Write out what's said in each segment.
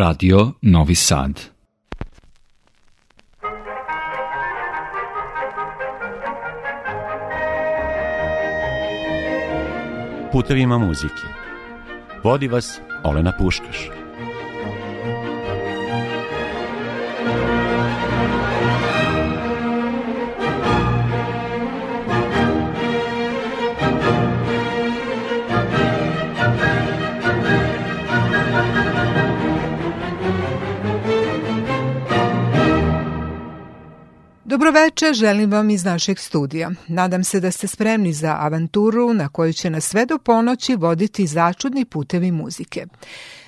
Radio Novi Sad. Putevima muzike. Vodi vas Olena Puškaš. Dobroveče, želim vam iz našeg studija. Nadam se da ste spremni za avanturu na koju će nas sve do ponoći voditi začudni putevi muzike.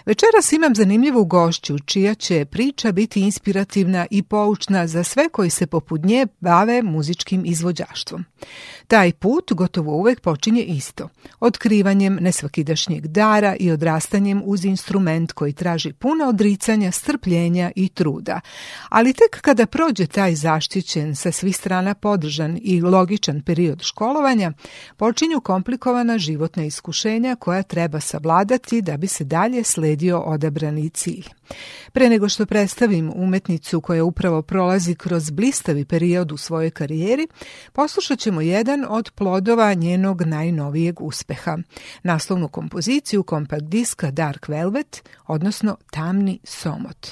Večeras imam zanimljivu gošću, čija će priča biti inspirativna i poučna za sve koji se poput nje bave muzičkim izvođaštvom. Taj put gotovo uvek počinje isto, otkrivanjem nesvakidašnjeg dara i odrastanjem uz instrument koji traži puno odricanja, strpljenja i truda. Ali tek kada prođe taj zaštićen, sa svih strana podržan i logičan period školovanja, počinju komplikovana životna iskušenja koja treba savladati da bi se dalje sledio odabrani cilj. Pre nego što predstavim umetnicu koja upravo prolazi kroz blistavi period u svojoj karijeri, poslušat ćemo jedan od plodova njenog najnovijeg uspeha. Naslovnu kompoziciju kompakt diska Dark Velvet, odnosno Tamni somot.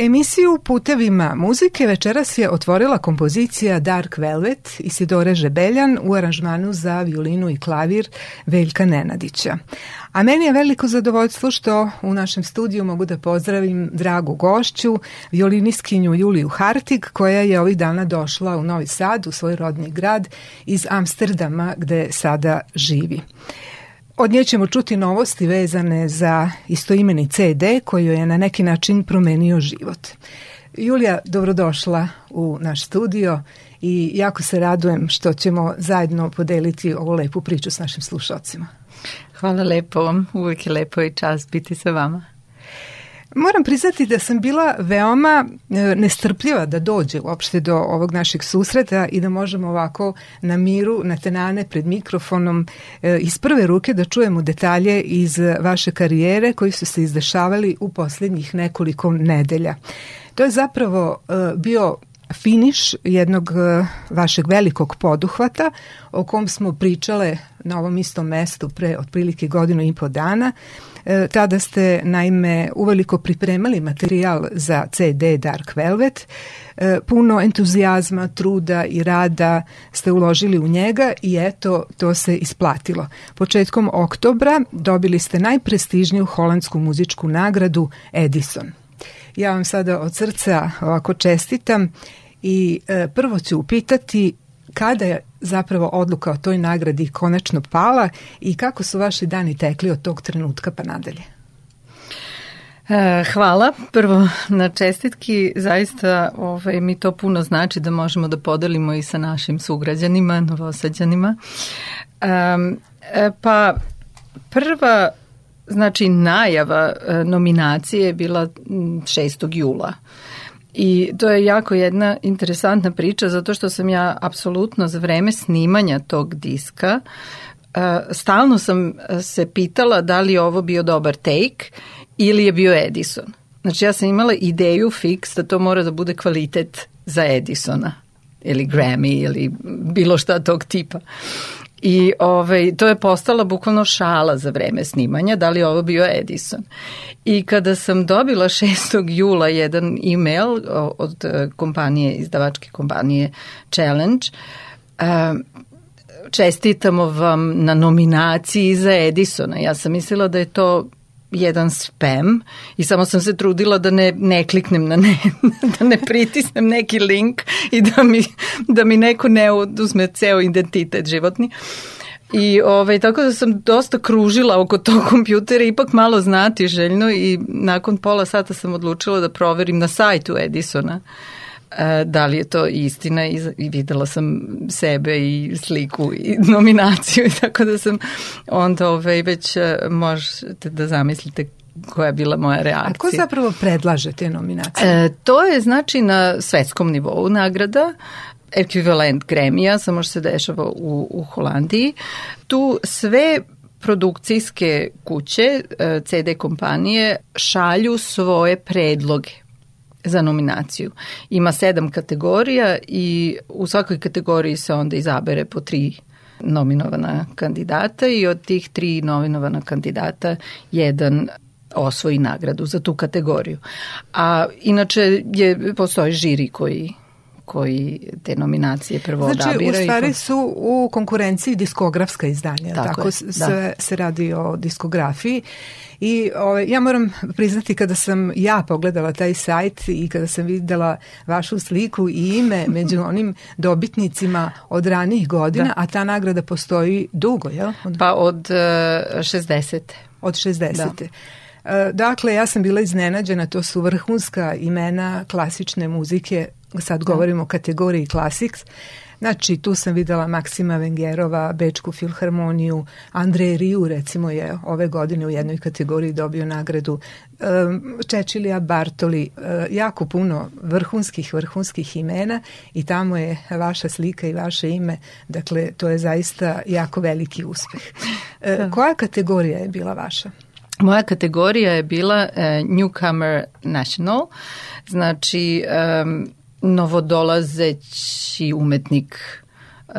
Emisiju Putevima muzike večeras je otvorila kompozicija Dark Velvet Isidore Žebeljan u aranžmanu za violinu i klavir Veljka Nenadića. A meni je veliko zadovoljstvo što u našem studiju mogu da pozdravim dragu gošću, violiniskinju Juliju Hartig, koja je ovih dana došla u Novi Sad, u svoj rodni grad, iz Amsterdama gde sada živi. Od nje ćemo čuti novosti vezane za istoimeni CD koji je na neki način promenio život. Julija, dobrodošla u naš studio i jako se radujem što ćemo zajedno podeliti ovu lepu priču s našim slušalcima. Hvala lepo, uvijek je lepo i čast biti sa vama. Moram priznati da sam bila veoma e, nestrpljiva da dođe uopšte do ovog našeg susreta i da možemo ovako na miru, na tenane pred mikrofonom e, iz prve ruke da čujemo detalje iz vaše karijere koji su se izdešavali u poslednjih nekoliko nedelja. To je zapravo e, bio finiš jednog vašeg velikog poduhvata o kom smo pričale na ovom istom mestu pre otprilike godinu i po dana tada ste naime uveliko pripremali materijal za CD Dark Velvet. E, puno entuzijazma, truda i rada ste uložili u njega i eto, to se isplatilo. Početkom oktobra dobili ste najprestižniju holandsku muzičku nagradu Edison. Ja vam sada od srca ovako čestitam i e, prvo ću upitati kada zapravo odluka o toj nagradi konačno pala i kako su vaši dani tekli od tog trenutka pa nadalje? E, hvala. Prvo na čestitki, zaista ovaj, mi to puno znači da možemo da podelimo i sa našim sugrađanima, novosađanima. Um, pa prva znači najava nominacije je bila 6. jula. I to je jako jedna interesantna priča zato što sam ja apsolutno za vreme snimanja tog diska uh, stalno sam se pitala da li je ovo bio dobar take ili je bio Edison. Znači ja sam imala ideju fix da to mora da bude kvalitet za Edisona ili Grammy ili bilo šta tog tipa. I ovaj, to je postala bukvalno šala za vreme snimanja, da li ovo bio Edison. I kada sam dobila 6. jula jedan email od e, kompanije, izdavačke kompanije Challenge, um, čestitamo vam na nominaciji za Edisona. Ja sam mislila da je to jedan spam i samo sam se trudila da ne, ne kliknem na ne, da ne pritisnem neki link i da mi, da mi neko ne oduzme ceo identitet životni. I ovaj, tako da sam dosta kružila oko tog kompjutera, ipak malo znati željno i nakon pola sata sam odlučila da proverim na sajtu Edisona e, da li je to istina i, i videla sam sebe i sliku i nominaciju i tako da sam onda ovaj, već e, možete da zamislite koja je bila moja reakcija. A ko zapravo predlaže te nominacije? E, to je znači na svetskom nivou nagrada ekvivalent Gremija, samo što se dešava u, u Holandiji. Tu sve produkcijske kuće, e, CD kompanije, šalju svoje predloge za nominaciju. Ima sedam kategorija i u svakoj kategoriji se onda izabere po tri nominovana kandidata i od tih tri nominovana kandidata jedan osvoji nagradu za tu kategoriju. A inače je, postoji žiri koji koji te nominacije prvo znači, odabiraju. Znači, u stvari su u konkurenciji diskografska izdanja, tako, tako je, sve da. se radi o diskografiji I ovaj, ja moram priznati kada sam ja pogledala taj sajt i kada sam videla vašu sliku i ime među onim dobitnicima od ranijih godina, da. a ta nagrada postoji dugo, jel? Od... Pa od uh, 60. Od 60. Da. E, dakle, ja sam bila iznenađena, to su vrhunska imena klasične muzike, sad da. govorimo o kategoriji Classics, Znači, tu sam videla Maksima Vengerova, Bečku filharmoniju, Andrej Riju, recimo je ove godine u jednoj kategoriji dobio nagradu, Čečilija Bartoli, e, jako puno vrhunskih, vrhunskih imena i tamo je vaša slika i vaše ime, dakle, to je zaista jako veliki uspeh. E, da. Koja kategorija je bila vaša? Moja kategorija je bila uh, Newcomer National, znači um, novodolazeći umetnik uh,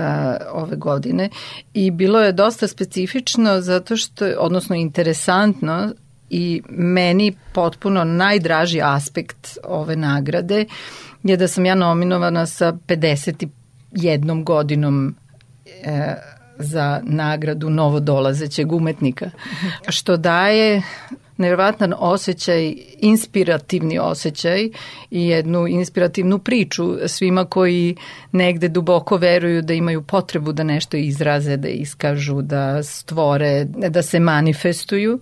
ove godine. I bilo je dosta specifično zato što, odnosno interesantno, i meni potpuno najdraži aspekt ove nagrade je da sam ja nominovana sa 51 godinom e, za nagradu novodolazećeg umetnika, što daje nevjerojatan osjećaj, inspirativni osjećaj i jednu inspirativnu priču svima koji negde duboko veruju da imaju potrebu da nešto izraze, da iskažu, da stvore, da se manifestuju,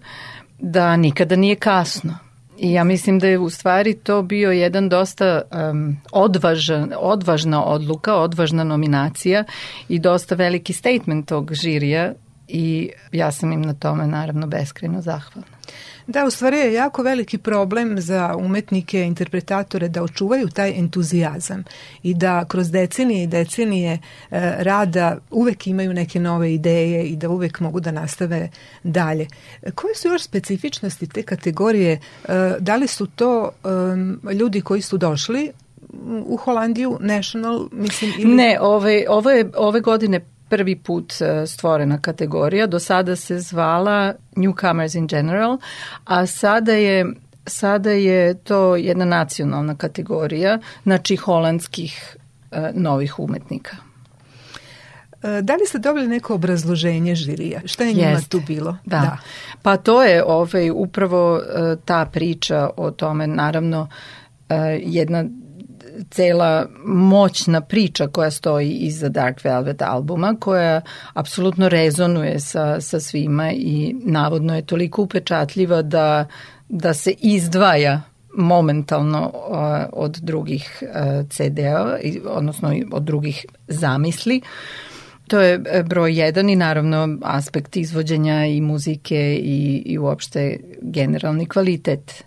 da nikada nije kasno. I ja mislim da je u stvari to bio jedan dosta um, odvažan, odvažna odluka, odvažna nominacija i dosta veliki statement tog žirija i ja sam im na tome naravno beskreno zahvalna. Da, u stvari je jako veliki problem za umetnike, interpretatore da očuvaju taj entuzijazam i da kroz decenije i decenije e, rada uvek imaju neke nove ideje i da uvek mogu da nastave dalje. Koje su još specifičnosti te kategorije? E, da li su to e, ljudi koji su došli u Holandiju, National, mislim? Ili... Ne, ove, ove, ove godine prvi put e, stvorena kategorija. Do sada se zvala Newcomers in General, a sada je sada je to jedna nacionalna kategorija, znači holandskih e, novih umetnika. E, da li ste dobili neko obrazloženje žirija? Šta je njima Jeste. tu bilo? Da. da. Pa to je ovaj, upravo ta priča o tome, naravno, jedna cela moćna priča koja stoji iza Dark Velvet albuma, koja apsolutno rezonuje sa, sa svima i navodno je toliko upečatljiva da, da se izdvaja momentalno od drugih CD-a, odnosno od drugih zamisli. To je e, broj jedan i naravno aspekt izvođenja i muzike i, i uopšte generalni kvalitet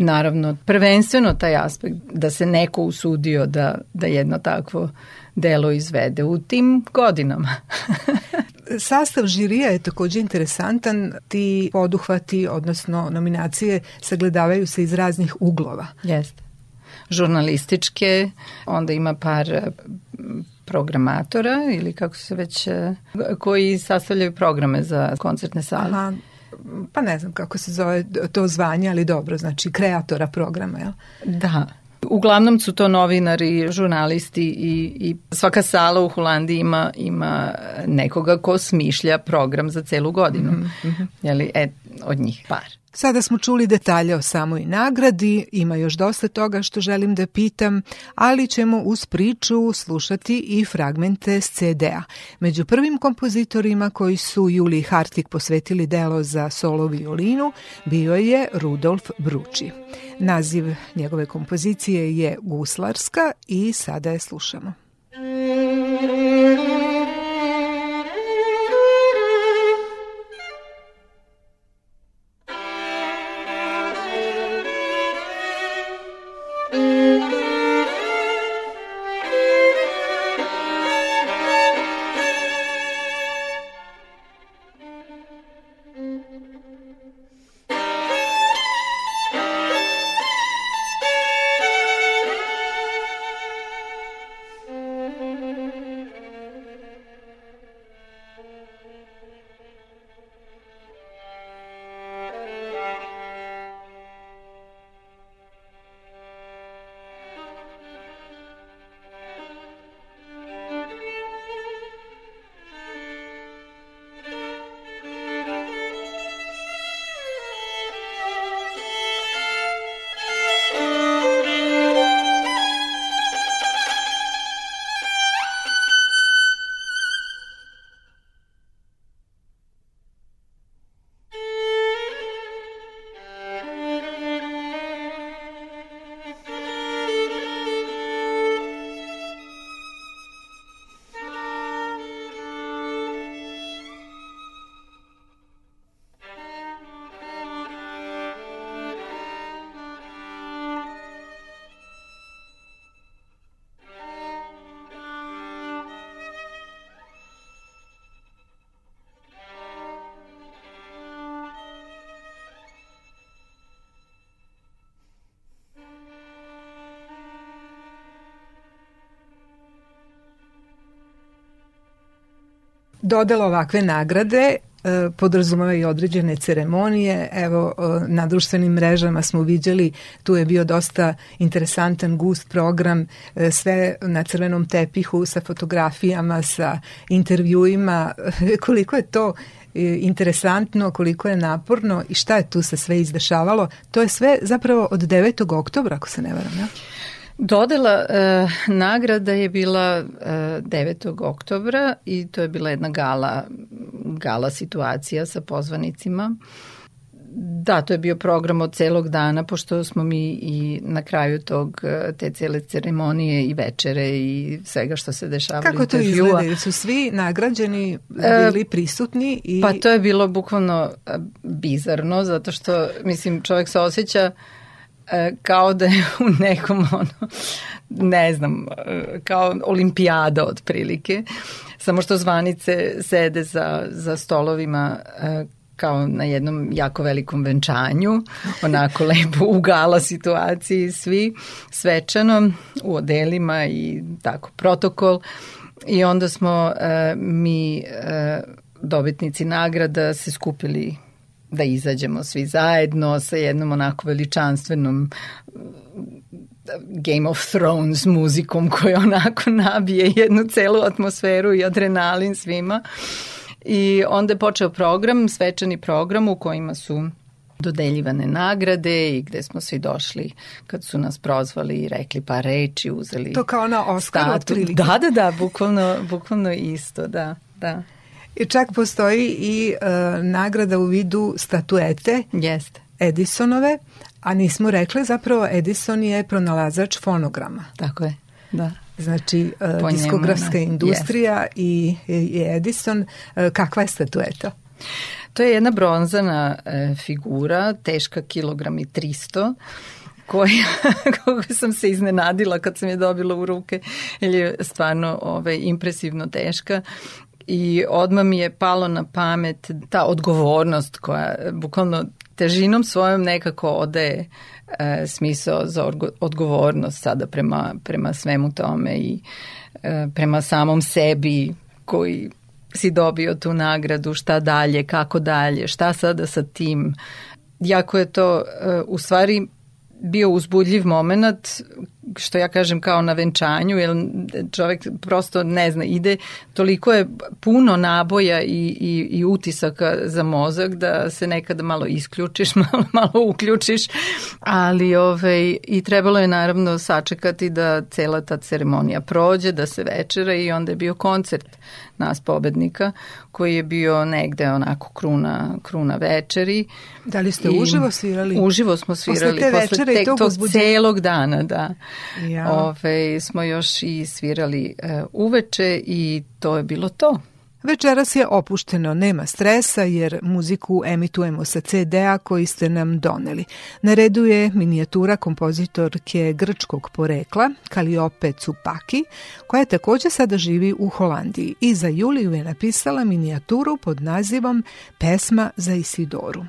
naravno prvenstveno taj aspekt da se neko usudio da, da jedno takvo delo izvede u tim godinama. Sastav žirija je takođe interesantan. Ti poduhvati, odnosno nominacije, sagledavaju se iz raznih uglova. Jeste. Žurnalističke, onda ima par eh, programatora ili kako se već, eh, koji sastavljaju programe za koncertne sale. Aha, pa ne znam kako se zove to zvanje, ali dobro, znači kreatora programa, jel? Da. Uglavnom su to novinari, žurnalisti i, i svaka sala u Holandiji ima, ima nekoga ko smišlja program za celu godinu. Mm -hmm. Jeli, e, od njih par. Sada smo čuli detalje o samoj nagradi, ima još dosta toga što želim da pitam, ali ćemo uz priču slušati i fragmente s CD-a. Među prvim kompozitorima koji su Juli Hartig posvetili delo za solo violinu bio je Rudolf Bruči. Naziv njegove kompozicije je Guslarska i sada je slušamo. Muzika Dodela ovakve nagrade e, podrazumeva i određene ceremonije. Evo, e, na društvenim mrežama smo viđali, tu je bio dosta interesantan gust program, e, sve na crvenom tepihu sa fotografijama, sa intervjuima. Koliko je to interesantno, koliko je naporno i šta je tu se sve izdešavalo. To je sve zapravo od 9. oktobra, ako se ne varam, ja? Dodela e, nagrada je bila e, 9. oktobra i to je bila jedna gala, gala situacija sa pozvanicima. Da, to je bio program od celog dana, pošto smo mi i na kraju tog, e, te cele ceremonije i večere i svega što se dešavalo. Kako to izgleda? Su svi nagrađeni e, bili prisutni? I... Pa to je bilo bukvalno e, bizarno, zato što, mislim, čovjek se osjeća kao da je u nekom ono, ne znam, kao olimpijada otprilike, samo što zvanice sede za, za stolovima kao na jednom jako velikom venčanju, onako lepo u gala situaciji svi, svečano, u odelima i tako protokol. I onda smo e, mi e, dobitnici nagrada se skupili da izađemo svi zajedno sa jednom onako veličanstvenom Game of Thrones muzikom koja onako nabije jednu celu atmosferu i adrenalin svima. I onda je počeo program, svečani program u kojima su dodeljivane nagrade i gde smo svi došli kad su nas prozvali i rekli pa reči, uzeli To kao na Oscar otprilike. Da, da, da, bukvalno, bukvalno isto, da, da. I čak postoji i uh, nagrada u vidu statuete. Jeste. Edisonove, a nismo rekli zapravo Edison je pronalazač fonograma. Tako je, da. Znači, uh, diskografska njemu, industrija yes. i, i Edison, uh, kakva je statueta? To je jedna bronzana e, figura, teška kilogram i 300, koja, koga sam se iznenadila kad sam je dobila u ruke, jer je stvarno ovaj, impresivno teška i odmah mi je palo na pamet ta odgovornost koja bukvalno težinom svojom nekako odaje e, smisao za odgovornost sada prema, prema svemu tome i e, prema samom sebi koji si dobio tu nagradu, šta dalje, kako dalje, šta sada sa tim. Jako je to e, u stvari bio uzbudljiv moment što ja kažem kao na venčanju, jer čovek prosto ne zna, ide, toliko je puno naboja i, i, i utisaka za mozak da se nekada malo isključiš, malo, malo uključiš, ali ovaj, i trebalo je naravno sačekati da cela ta ceremonija prođe, da se večera i onda je bio koncert nas pobednika koji je bio negde onako kruna, kruna večeri. Da li ste I uživo svirali? Uživo smo svirali posle, te posle te, tog, tog celog dana, da. Ja. Ove, smo još i svirali e, uveče i to je bilo to. Večeras je opušteno, nema stresa jer muziku emitujemo sa CD-a koji ste nam doneli. Na redu je minijatura kompozitorke grčkog porekla Kaliope Cupaki, koja takođe sada živi u Holandiji i za Juliju je napisala minijaturu pod nazivom Pesma za Isidoru.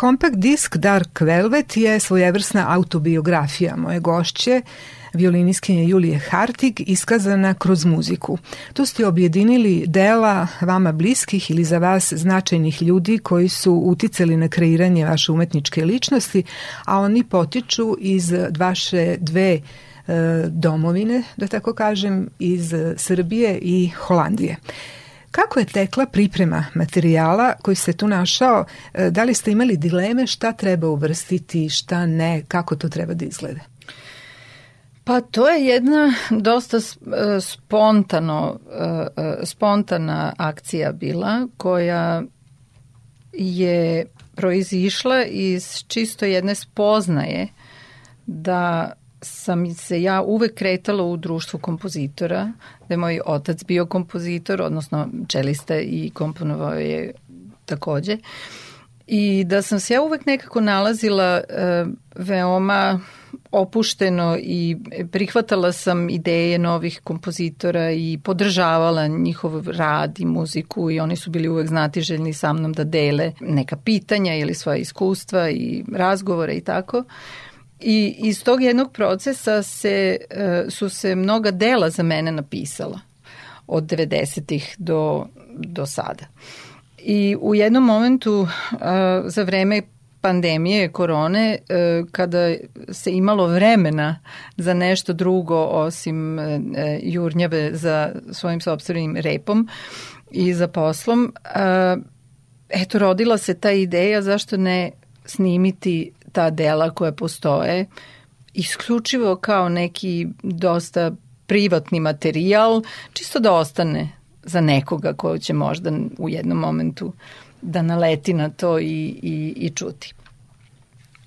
Compact disk Dark Velvet je svojevrsna autobiografija moje gošće, violiniskinje Julije Hartig, iskazana kroz muziku. Tu ste objedinili dela vama bliskih ili za vas značajnih ljudi koji su uticali na kreiranje vaše umetničke ličnosti, a oni potiču iz vaše dve e, domovine, da tako kažem, iz Srbije i Holandije. Kako je tekla priprema materijala koji se tu našao? E, da li ste imali dileme šta treba uvrstiti, šta ne, kako to treba da izglede? Pa to je jedna dosta e, spontano, e, spontana akcija bila koja je proizišla iz čisto jedne spoznaje da sam se ja uvek kretala u društvu kompozitora, da je moj otac bio kompozitor, odnosno čelista i komponovao je takođe. I da sam se ja uvek nekako nalazila e, veoma opušteno i prihvatala sam ideje novih kompozitora i podržavala njihov rad i muziku i oni su bili uvek znatiželjni sa mnom da dele neka pitanja ili svoje iskustva i razgovore i tako. I iz tog jednog procesa se, e, su se mnoga dela za mene napisala od 90-ih do, do sada. I u jednom momentu uh, za vreme pandemije, korone, uh, kada se imalo vremena za nešto drugo osim jurnjave za svojim sobstvenim repom i za poslom, eto, rodila se ta ideja zašto ne snimiti ta dela koja postoje isključivo kao neki dosta privatni materijal, čisto da ostane za nekoga ko će možda u jednom momentu da naleti na to i, i, i čuti.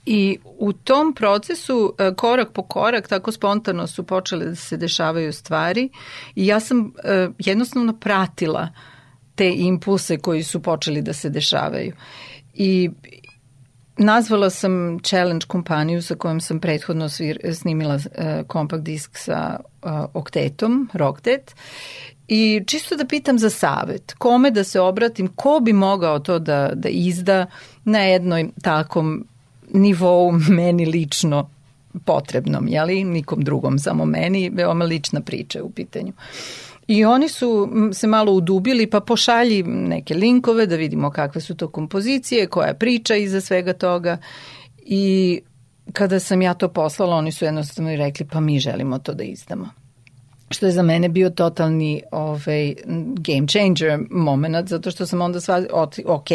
I u tom procesu e, korak po korak tako spontano su počele da se dešavaju stvari i ja sam e, jednostavno pratila te impulse koji su počeli da se dešavaju. I nazvala sam Challenge kompaniju sa kojom sam prethodno svir, snimila uh, kompakt disk sa uh, oktetom, Rocktet I čisto da pitam za savet, kome da se obratim, ko bi mogao to da, da izda na jednoj takom nivou meni lično potrebnom, jeli, nikom drugom, samo meni, veoma lična priča u pitanju. I oni su se malo udubili, pa pošalji neke linkove da vidimo kakve su to kompozicije, koja priča iza svega toga. I kada sam ja to poslala, oni su jednostavno i rekli pa mi želimo to da izdamo što je za mene bio totalni ovaj, game changer moment, zato što sam onda sva, ok,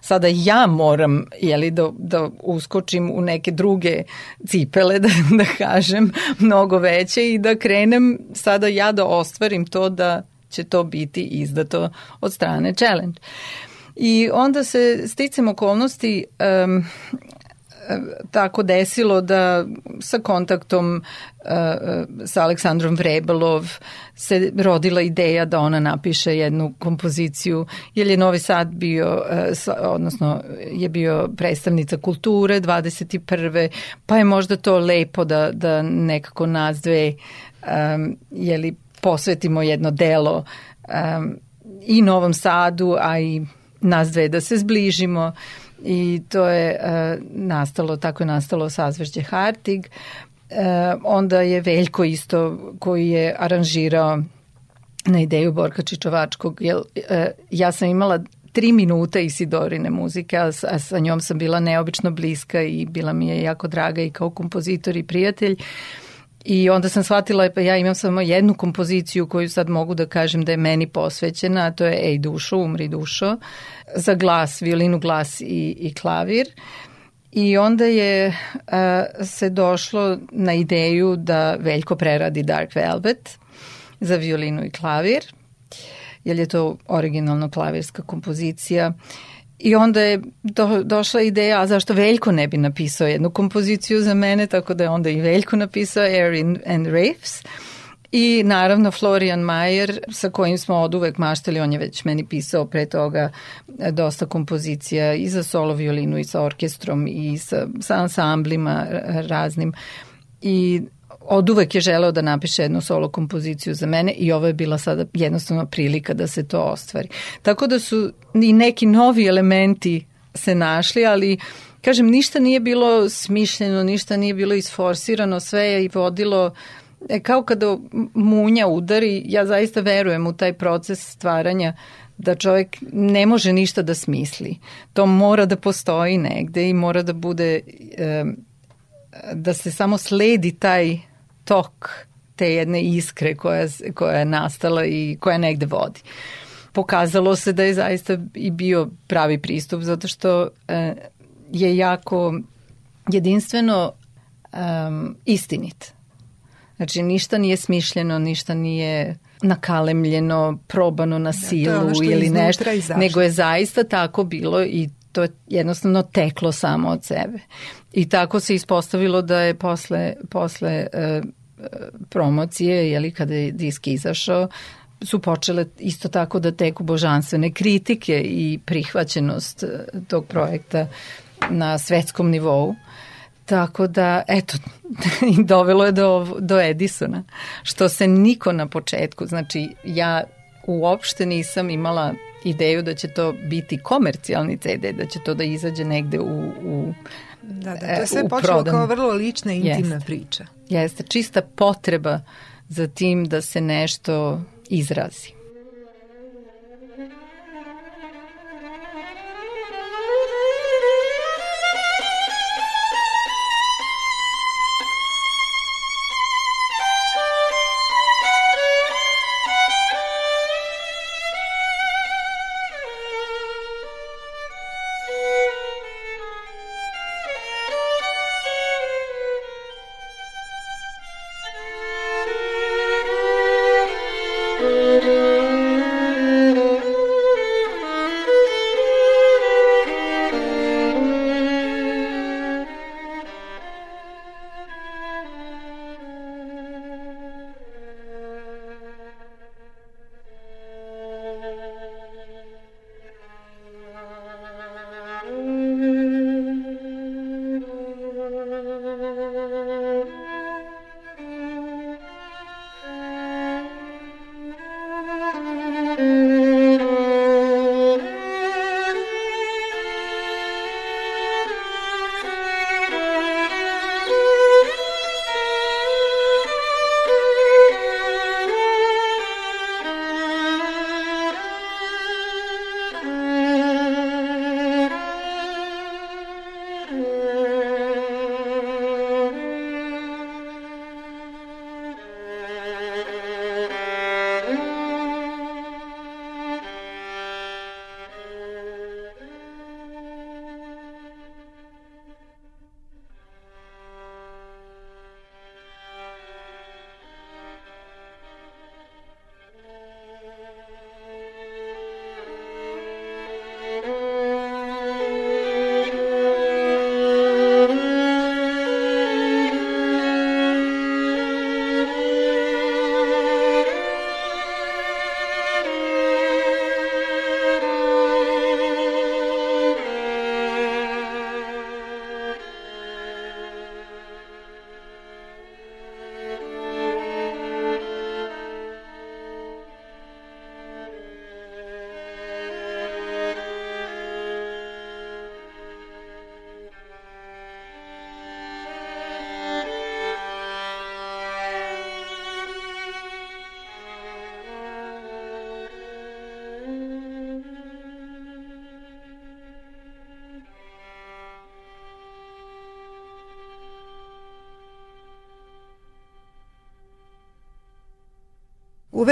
sada ja moram jeli, da, da uskočim u neke druge cipele, da, da kažem, mnogo veće i da krenem sada ja da ostvarim to da će to biti izdato od strane challenge. I onda se sticam okolnosti um, tako desilo da sa kontaktom uh, sa Aleksandrom Vrebelov se rodila ideja da ona napiše jednu kompoziciju, jer je Novi Sad bio, uh, odnosno je bio predstavnica kulture 21. pa je možda to lepo da, da nekako nas dve um, jeli, posvetimo jedno delo um, i Novom Sadu, a i nas dve da se zbližimo i to je uh, nastalo, tako je nastalo sazvežđe Hartig. Uh, onda je Veljko isto koji je aranžirao na ideju Borka Čičovačkog, jer uh, ja sam imala tri minuta Isidorine muzike, a, a sa njom sam bila neobično bliska i bila mi je jako draga i kao kompozitor i prijatelj. I onda sam shvatila, pa ja imam samo jednu kompoziciju koju sad mogu da kažem da je meni posvećena, a to je Ej dušo, umri dušo, za glas, violinu, glas i, i klavir. I onda je a, se došlo na ideju da Veljko preradi Dark Velvet za violinu i klavir, jer je to originalno klavirska kompozicija. I onda je do, došla ideja, a zašto Veljko ne bi napisao jednu kompoziciju za mene, tako da je onda i Veljko napisao Air and Raves. I naravno Florian Mayer sa kojim smo od uvek maštali, on je već meni pisao pre toga e, dosta kompozicija i za solo violinu i sa orkestrom i sa, sa ansamblima raznim. I od uvek je želeo da napiše jednu solo kompoziciju za mene i ovo je bila sada jednostavno prilika da se to ostvari. Tako da su i neki novi elementi se našli, ali kažem, ništa nije bilo smišljeno, ništa nije bilo isforsirano, sve je i vodilo e, kao kada munja udari, ja zaista verujem u taj proces stvaranja da čovjek ne može ništa da smisli. To mora da postoji negde i mora da bude da se samo sledi taj tok te jedne iskre koja, koja je nastala i koja negde vodi. Pokazalo se da je zaista i bio pravi pristup zato što e, je jako jedinstveno um, istinit. Znači ništa nije smišljeno, ništa nije nakalemljeno, probano na silu da, ili nešto, nego je zaista tako bilo i to je jednostavno teklo samo od sebe. I tako se ispostavilo da je posle, posle uh, promocije, jeli, kada je disk izašao, su počele isto tako da teku božanstvene kritike i prihvaćenost e, tog projekta na svetskom nivou. Tako da, eto, dovelo je do, do Edisona, što se niko na početku, znači ja uopšte nisam imala ideju da će to biti komercijalni CD, da će to da izađe negde u, u Da, da, to je sve počelo kao vrlo lična intimna Jeste. priča. Jeste, čista potreba za tim da se nešto izrazi.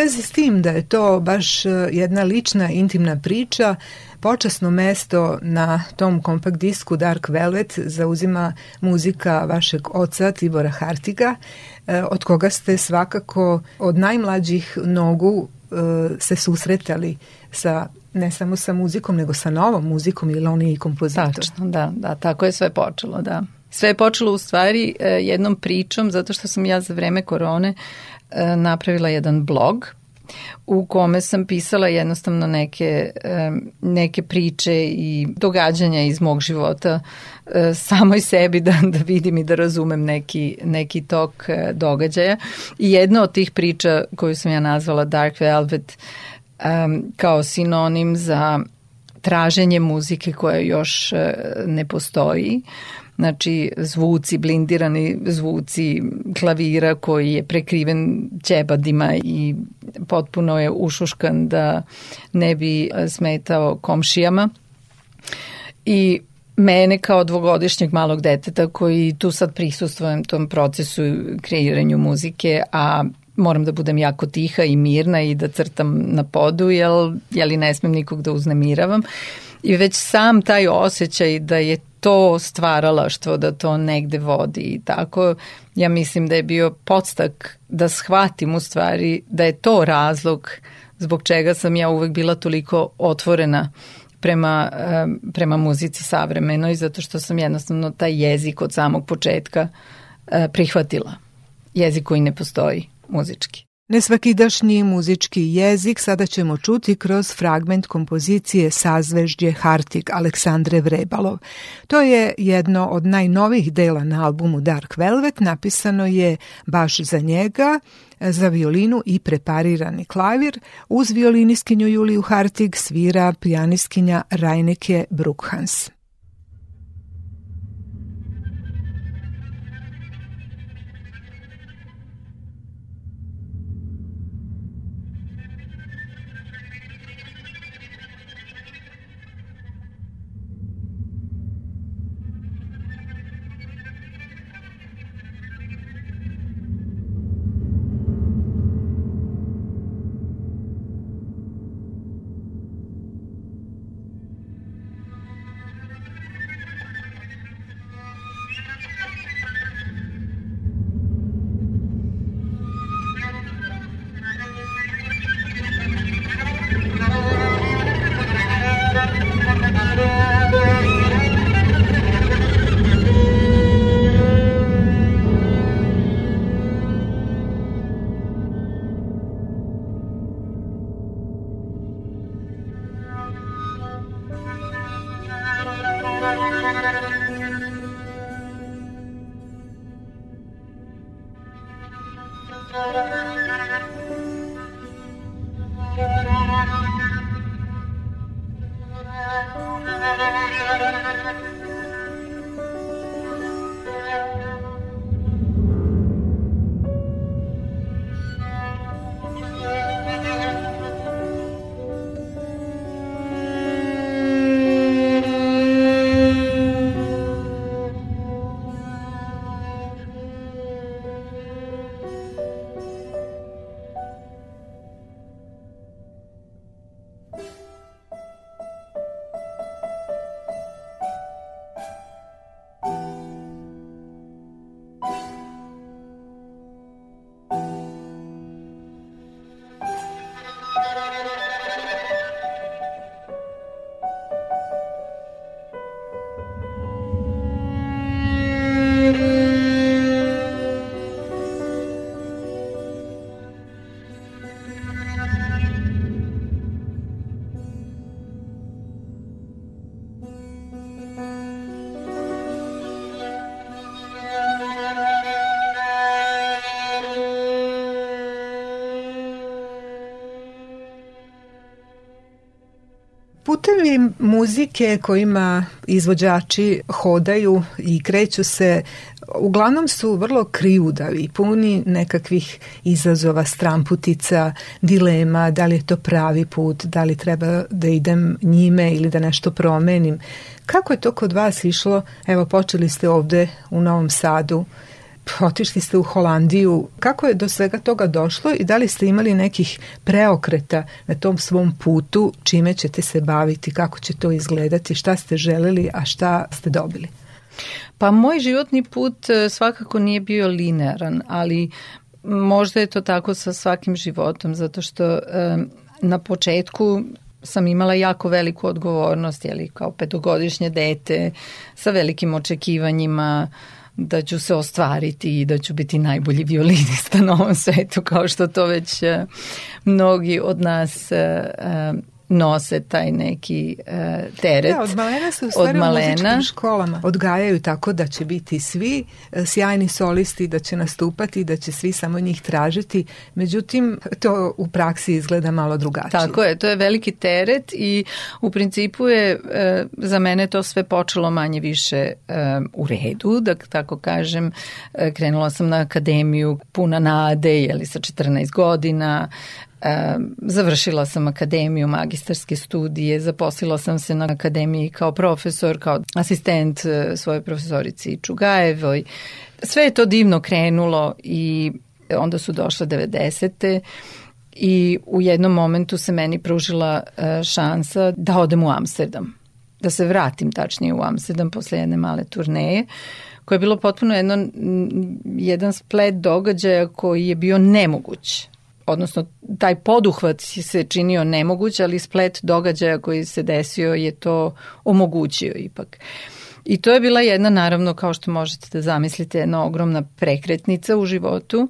Vezi s tim da je to baš e, jedna lična, intimna priča, počasno mesto na tom kompakt disku Dark Velvet zauzima muzika vašeg oca Tibora Hartiga, e, od koga ste svakako od najmlađih nogu e, se susretali sa ne samo sa muzikom, nego sa novom muzikom, jer on je i kompozitor. Tačno, da, da, tako je sve počelo, da. Sve je počelo u stvari jednom pričom, zato što sam ja za vreme korone E, napravila jedan blog u kome sam pisala jednostavno neke, e, neke priče i događanja iz mog života e, samoj sebi da, da vidim i da razumem neki, neki tok događaja. I jedna od tih priča koju sam ja nazvala Dark Velvet kao sinonim za traženje muzike koja još e, ne postoji. Znači, zvuci, blindirani zvuci klavira koji je prekriven ćebadima i potpuno je ušuškan da ne bi smetao komšijama. I mene kao dvogodišnjeg malog deteta koji tu sad prisustvujem tom procesu kreiranju muzike, a moram da budem jako tiha i mirna i da crtam na podu, jel, jeli ne smem nikog da uznemiravam. I već sam taj osjećaj da je to stvaralaštvo, da to negde vodi i tako, ja mislim da je bio podstak da shvatim u stvari da je to razlog zbog čega sam ja uvek bila toliko otvorena prema, prema muzici savremenoj, zato što sam jednostavno taj jezik od samog početka eh, prihvatila. Jezik koji ne postoji muzički. Nesvakidašnji muzički jezik sada ćemo čuti kroz fragment kompozicije Sazveždje Hartig Aleksandre Vrebalov. To je jedno od najnovih dela na albumu Dark Velvet, napisano je baš za njega, za violinu i preparirani klavir. Uz violiniskinju Juliju Hartig svira pijaniskinja Rajneke Brukhans. Muzike kojima izvođači hodaju i kreću se uglavnom su vrlo kriudavi, puni nekakvih izazova, stramputica, dilema, da li je to pravi put, da li treba da idem njime ili da nešto promenim. Kako je to kod vas išlo? Evo, počeli ste ovde u Novom Sadu, otišli ste u Holandiju. Kako je do svega toga došlo i da li ste imali nekih preokreta na tom svom putu, čime ćete se baviti, kako će to izgledati, šta ste želeli, a šta ste dobili? Pa moj životni put e, svakako nije bio linearan, ali možda je to tako sa svakim životom, zato što um, na početku sam imala jako veliku odgovornost, jeli, kao petogodišnje dete, sa velikim očekivanjima, da ću se ostvariti i da ću biti najbolji violinista na ovom svetu, kao što to već e, mnogi od nas e, e, nose taj neki uh, teret. Da, od malena se u stvari od malena. u muzičkim školama odgajaju tako da će biti svi uh, sjajni solisti, da će nastupati, da će svi samo njih tražiti. Međutim, to u praksi izgleda malo drugačije. Tako je, to je veliki teret i u principu je uh, za mene to sve počelo manje više u redu, da tako kažem. Krenula sam na akademiju puna nade, jeli sa 14 godina, E, završila sam akademiju, magistarske studije, zaposlila sam se na akademiji kao profesor, kao asistent e, svoje profesorici Čugajevoj. Sve je to divno krenulo i onda su došle 90. i u jednom momentu se meni pružila e, šansa da odem u Amsterdam, da se vratim tačnije u Amsterdam posle jedne male turneje koje je bilo potpuno jedno, jedan splet događaja koji je bio nemoguć odnosno taj poduhvat se činio nemoguć, ali splet događaja koji se desio je to omogućio ipak. I to je bila jedna, naravno, kao što možete da zamislite, jedna ogromna prekretnica u životu,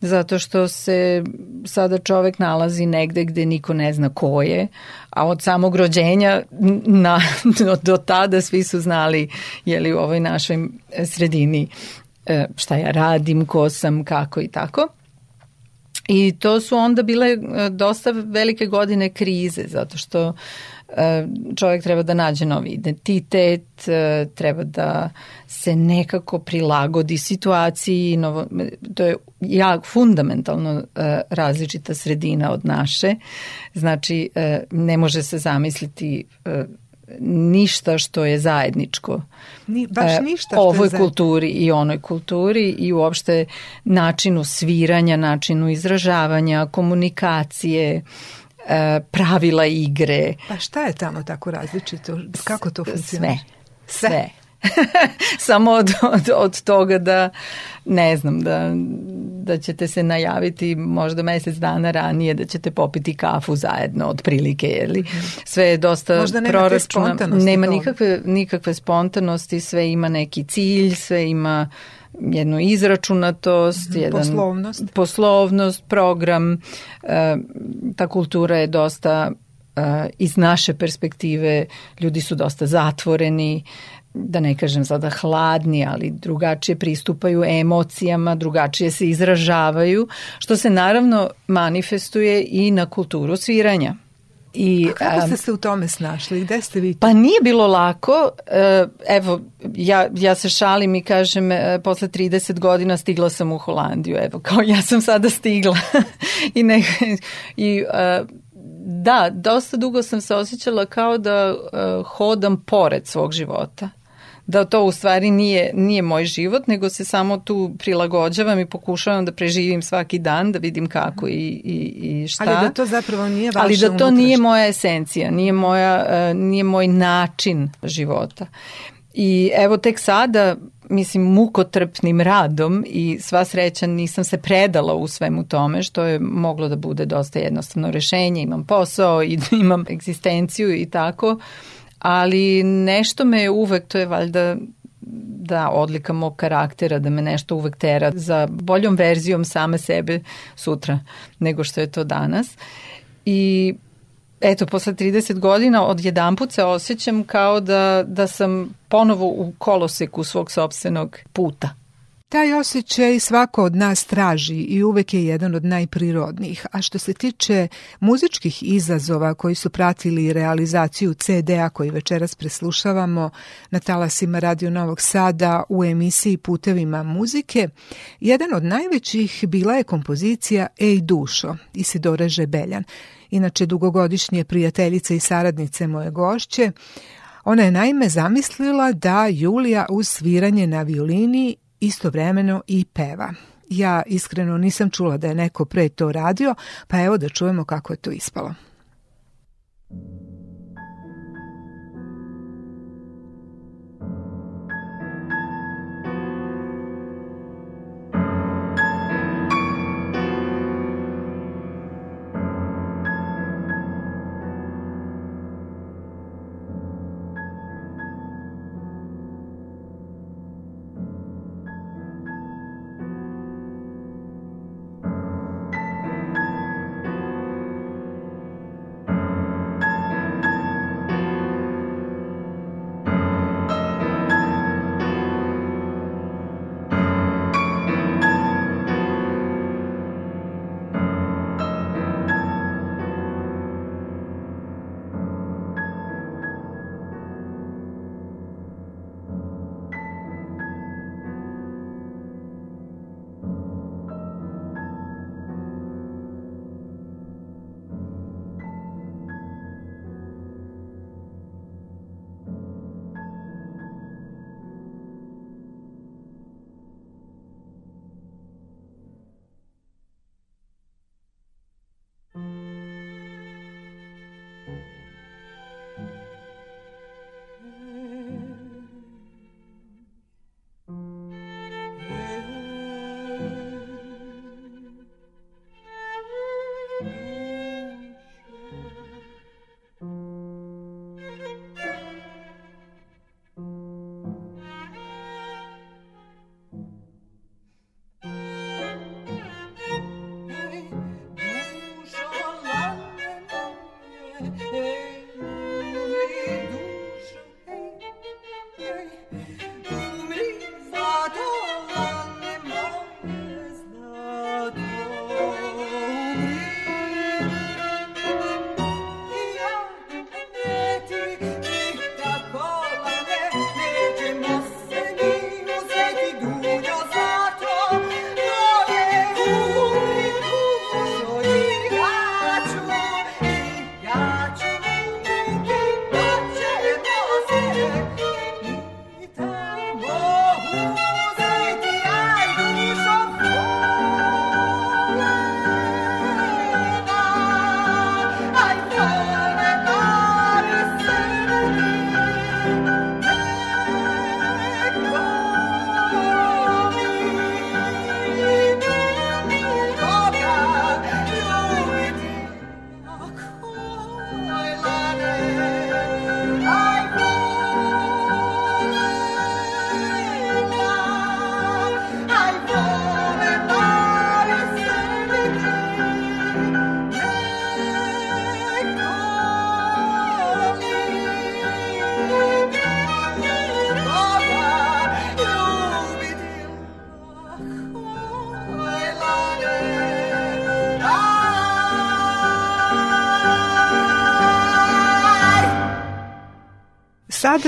zato što se sada čovek nalazi negde gde niko ne zna ko je, a od samog rođenja na, do tada svi su znali je li u ovoj našoj sredini e, šta ja radim, ko sam, kako i tako. I to su onda bile e, dosta velike godine krize, zato što e, čovjek treba da nađe novi identitet, e, treba da se nekako prilagodi situaciji, novo, to je jak fundamentalno različita sredina od naše, znači ne može se zamisliti ništa što je zajedničko. Ni, baš e, ništa što ovoj je kulturi i onoj kulturi i uopšte načinu sviranja, načinu izražavanja, komunikacije, e, pravila igre. Pa šta je tamo tako različito? Kako to funkcionira? Sve. Sve. Samo od, od, od toga da ne znam da, da ćete se najaviti možda mesec dana ranije da ćete popiti kafu zajedno otprilike je li sve je dosta možda nema proračuna nema nikakve, nikakve spontanosti sve ima neki cilj sve ima jednu izračunatost, jedan poslovnost. poslovnost, program. E, ta kultura je dosta e, iz naše perspektive ljudi su dosta zatvoreni, da ne kažem sada hladni, ali drugačije pristupaju emocijama, drugačije se izražavaju, što se naravno manifestuje i na kulturu sviranja. I, A kako ste se u tome snašli? Gde ste vi? Pa nije bilo lako. E, evo, ja, ja se šalim i kažem, e, posle 30 godina stigla sam u Holandiju. Evo, kao ja sam sada stigla. I, ne, i e, da, dosta dugo sam se osjećala kao da hodam pored svog života da to u stvari nije, nije moj život, nego se samo tu prilagođavam i pokušavam da preživim svaki dan, da vidim kako i, i, i šta. Ali da to zapravo nije vaša Ali da to unutrašnja. nije moja esencija, nije, moja, uh, nije moj način života. I evo tek sada, mislim, mukotrpnim radom i sva sreća nisam se predala u svemu tome, što je moglo da bude dosta jednostavno rešenje. Imam posao imam egzistenciju i tako. Ali nešto me uvek, to je valjda da odlika mog karaktera, da me nešto uvek tera za boljom verzijom same sebe sutra nego što je to danas. I eto, posle 30 godina od jedan put se osjećam kao da, da sam ponovo u koloseku svog sobstvenog puta. Taj osjećaj svako od nas traži i uvek je jedan od najprirodnijih, a što se tiče muzičkih izazova koji su pratili realizaciju CD-a koji večeras preslušavamo na talasima Radio Novog Sada u emisiji Putevima muzike, jedan od najvećih bila je kompozicija Ej dušo Isidore Žebeljan, inače dugogodišnje prijateljice i saradnice moje gošće, Ona je naime zamislila da Julija uz sviranje na violini istovremeno i peva. Ja iskreno nisam čula da je neko pre to radio, pa evo da čujemo kako je to ispalo.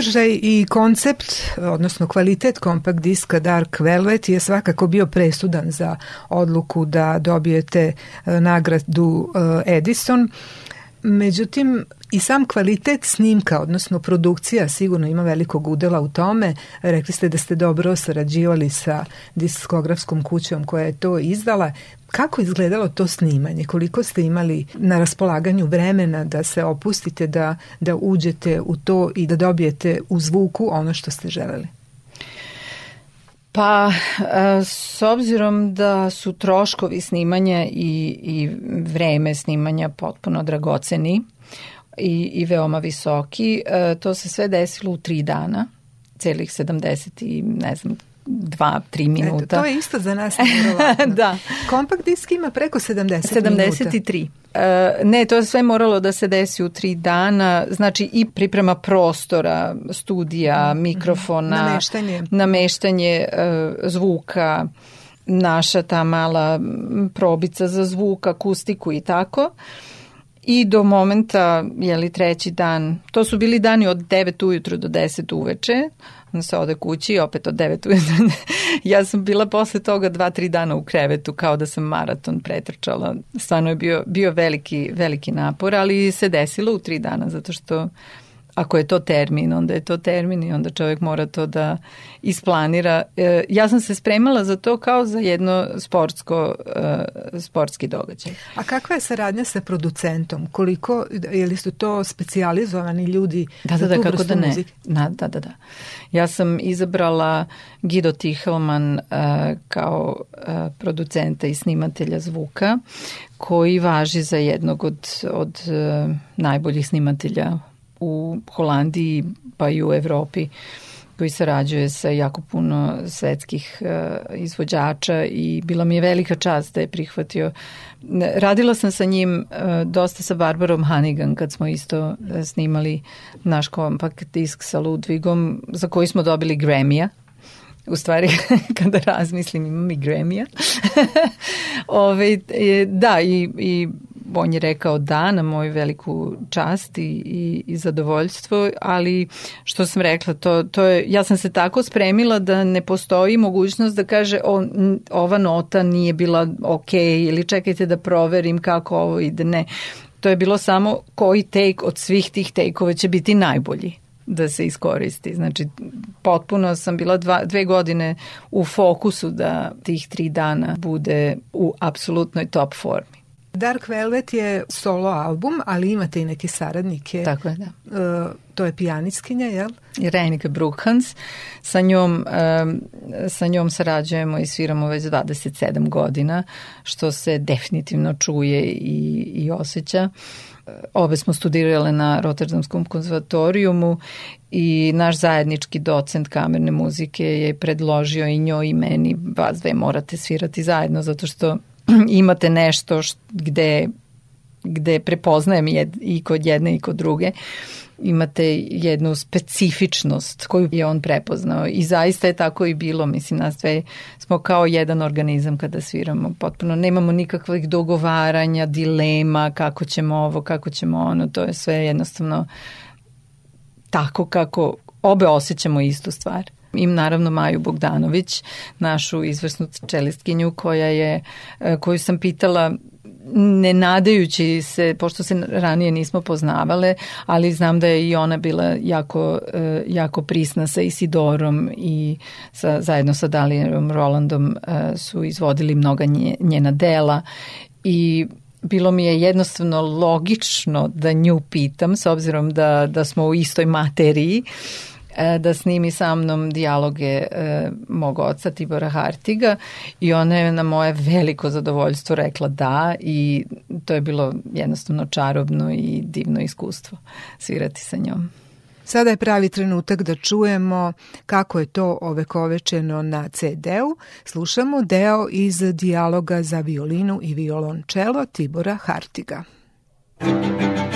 Sadržaj i koncept, odnosno kvalitet kompakt diska Dark Velvet je svakako bio presudan za odluku da dobijete e, nagradu e, Edison. Međutim, i sam kvalitet snimka, odnosno produkcija sigurno ima velikog udela u tome. Rekli ste da ste dobro sarađivali sa diskografskom kućom koja je to izdala. Kako izgledalo to snimanje? Koliko ste imali na raspolaganju vremena da se opustite, da, da uđete u to i da dobijete u zvuku ono što ste želeli? Pa, e, s obzirom da su troškovi snimanja i, i vreme snimanja potpuno dragoceni i, i veoma visoki, e, to se sve desilo u tri dana, celih 70 i ne znam dva, tri minuta. Eto, to je isto za nas da. Kompakt disk ima preko 70 73. minuta. Uh, ne, to je sve moralo da se desi u tri dana, znači i priprema prostora, studija, mhm. mikrofona, nameštanje, nameštanje uh, zvuka, naša ta mala probica za zvuk, akustiku i tako. I do momenta, jeli treći dan, to su bili dani od 9 ujutru do 10 uveče, onda se ode kući i opet od 9 ujutru. ja sam bila posle toga dva, tri dana u krevetu kao da sam maraton pretrčala. Stvarno je bio, bio veliki, veliki napor, ali se desilo u tri dana zato što ako je to termin, onda je to termin i onda čovjek mora to da isplanira. E, ja sam se spremala za to kao za jedno sportsko, e, sportski događaj. A kakva je saradnja sa producentom? Koliko, je li su to specijalizovani ljudi da, za da, tu kako vrstu da ne. muzike? Da, da, da, da. Ja sam izabrala Guido Tihelman uh, kao uh, producenta i snimatelja zvuka koji važi za jednog od, od uh, najboljih snimatelja u Holandiji pa i u Evropi koji sarađuje sa jako puno svetskih uh, izvođača i bila mi je velika čast da je prihvatio. Radila sam sa njim uh, dosta sa Barbarom Hanigan kad smo isto uh, snimali naš kompakt disk sa Ludvigom za koji smo dobili Grammy-a u stvari kada razmislim imam i Grammy-a. Ove, da, i, i on je rekao da na moju veliku čast i, i, i zadovoljstvo, ali što sam rekla, to, to je, ja sam se tako spremila da ne postoji mogućnost da kaže o, ova nota nije bila ok ili čekajte da proverim kako ovo ide, ne. To je bilo samo koji take od svih tih take-ova će biti najbolji da se iskoristi. Znači, potpuno sam bila dva, dve godine u fokusu da tih tri dana bude u apsolutnoj top formi. Dark Velvet je solo album, ali imate i neke saradnike. Tako je, da. Uh, to je pijaniskinja, jel? Reinike Brukhans. Sa njom, um, sa njom sarađujemo i sviramo već 27 godina, što se definitivno čuje i, i osjeća. Obe smo studirale na Rotterdamskom konzervatorijumu i naš zajednički docent kamerne muzike je predložio i njoj i meni, vas dve morate svirati zajedno, zato što imate nešto št, gde, gde prepoznajem jed, i kod jedne i kod druge imate jednu specifičnost koju je on prepoznao. I zaista je tako i bilo, mislim nas dve smo kao jedan organizam kada sviramo potpuno, nemamo nikakvih dogovaranja, dilema, kako ćemo ovo, kako ćemo ono, to je sve jednostavno tako kako obe osjećamo istu stvar. Im naravno Maju Bogdanović, našu izvrsnu čelistkinju koja je, e, koju sam pitala ne nadajući se, pošto se ranije nismo poznavale, ali znam da je i ona bila jako, e, jako prisna sa Isidorom i sa, zajedno sa Dalijerom Rolandom e, su izvodili mnoga nje, njena dela. I bilo mi je jednostavno logično da nju pitam s obzirom da, da smo u istoj materiji E, da snimi sa mnom dijaloge e, mog oca Tibora Hartiga i ona je na moje veliko zadovoljstvo rekla da i to je bilo jednostavno čarobno i divno iskustvo svirati sa njom. Sada je pravi trenutak da čujemo kako je to ovekovečeno na CD-u. Slušamo deo iz dijaloga za violinu i violončelo Tibora Hartiga. Muzika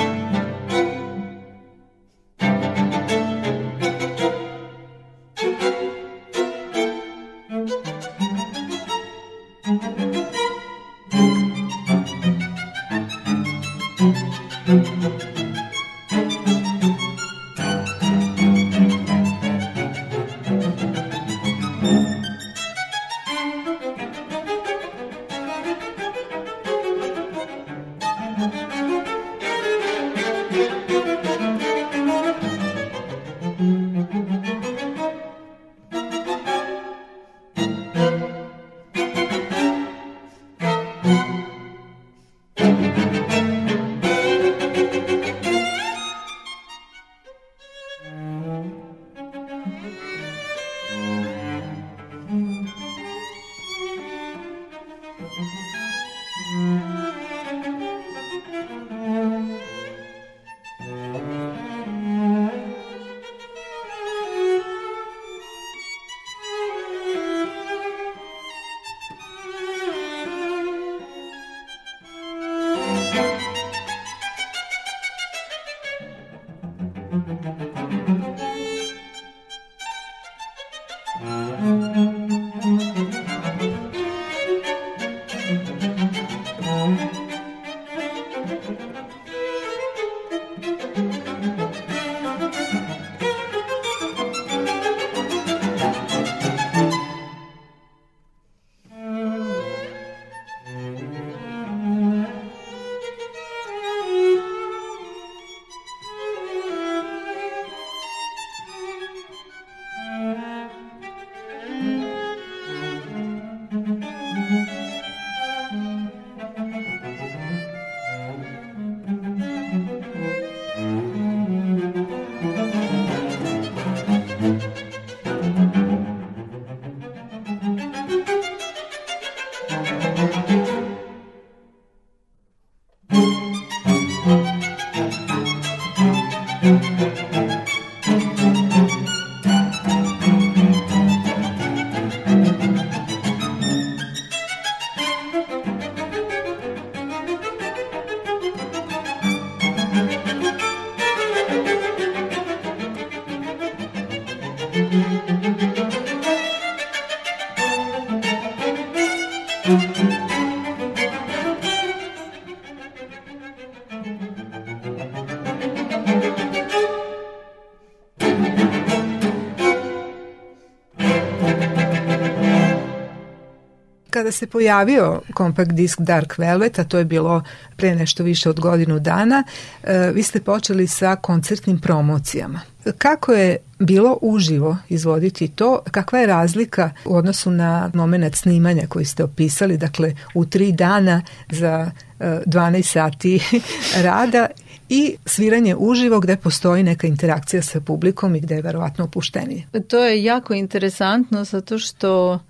kada se pojavio kompakt disk Dark Velvet, a to je bilo pre nešto više od godinu dana, e, vi ste počeli sa koncertnim promocijama. Kako je bilo uživo izvoditi to? Kakva je razlika u odnosu na moment snimanja koji ste opisali, dakle u tri dana za 12 e, sati rada i sviranje uživo gde postoji neka interakcija sa publikom i gde je verovatno opuštenije. To je jako interesantno zato što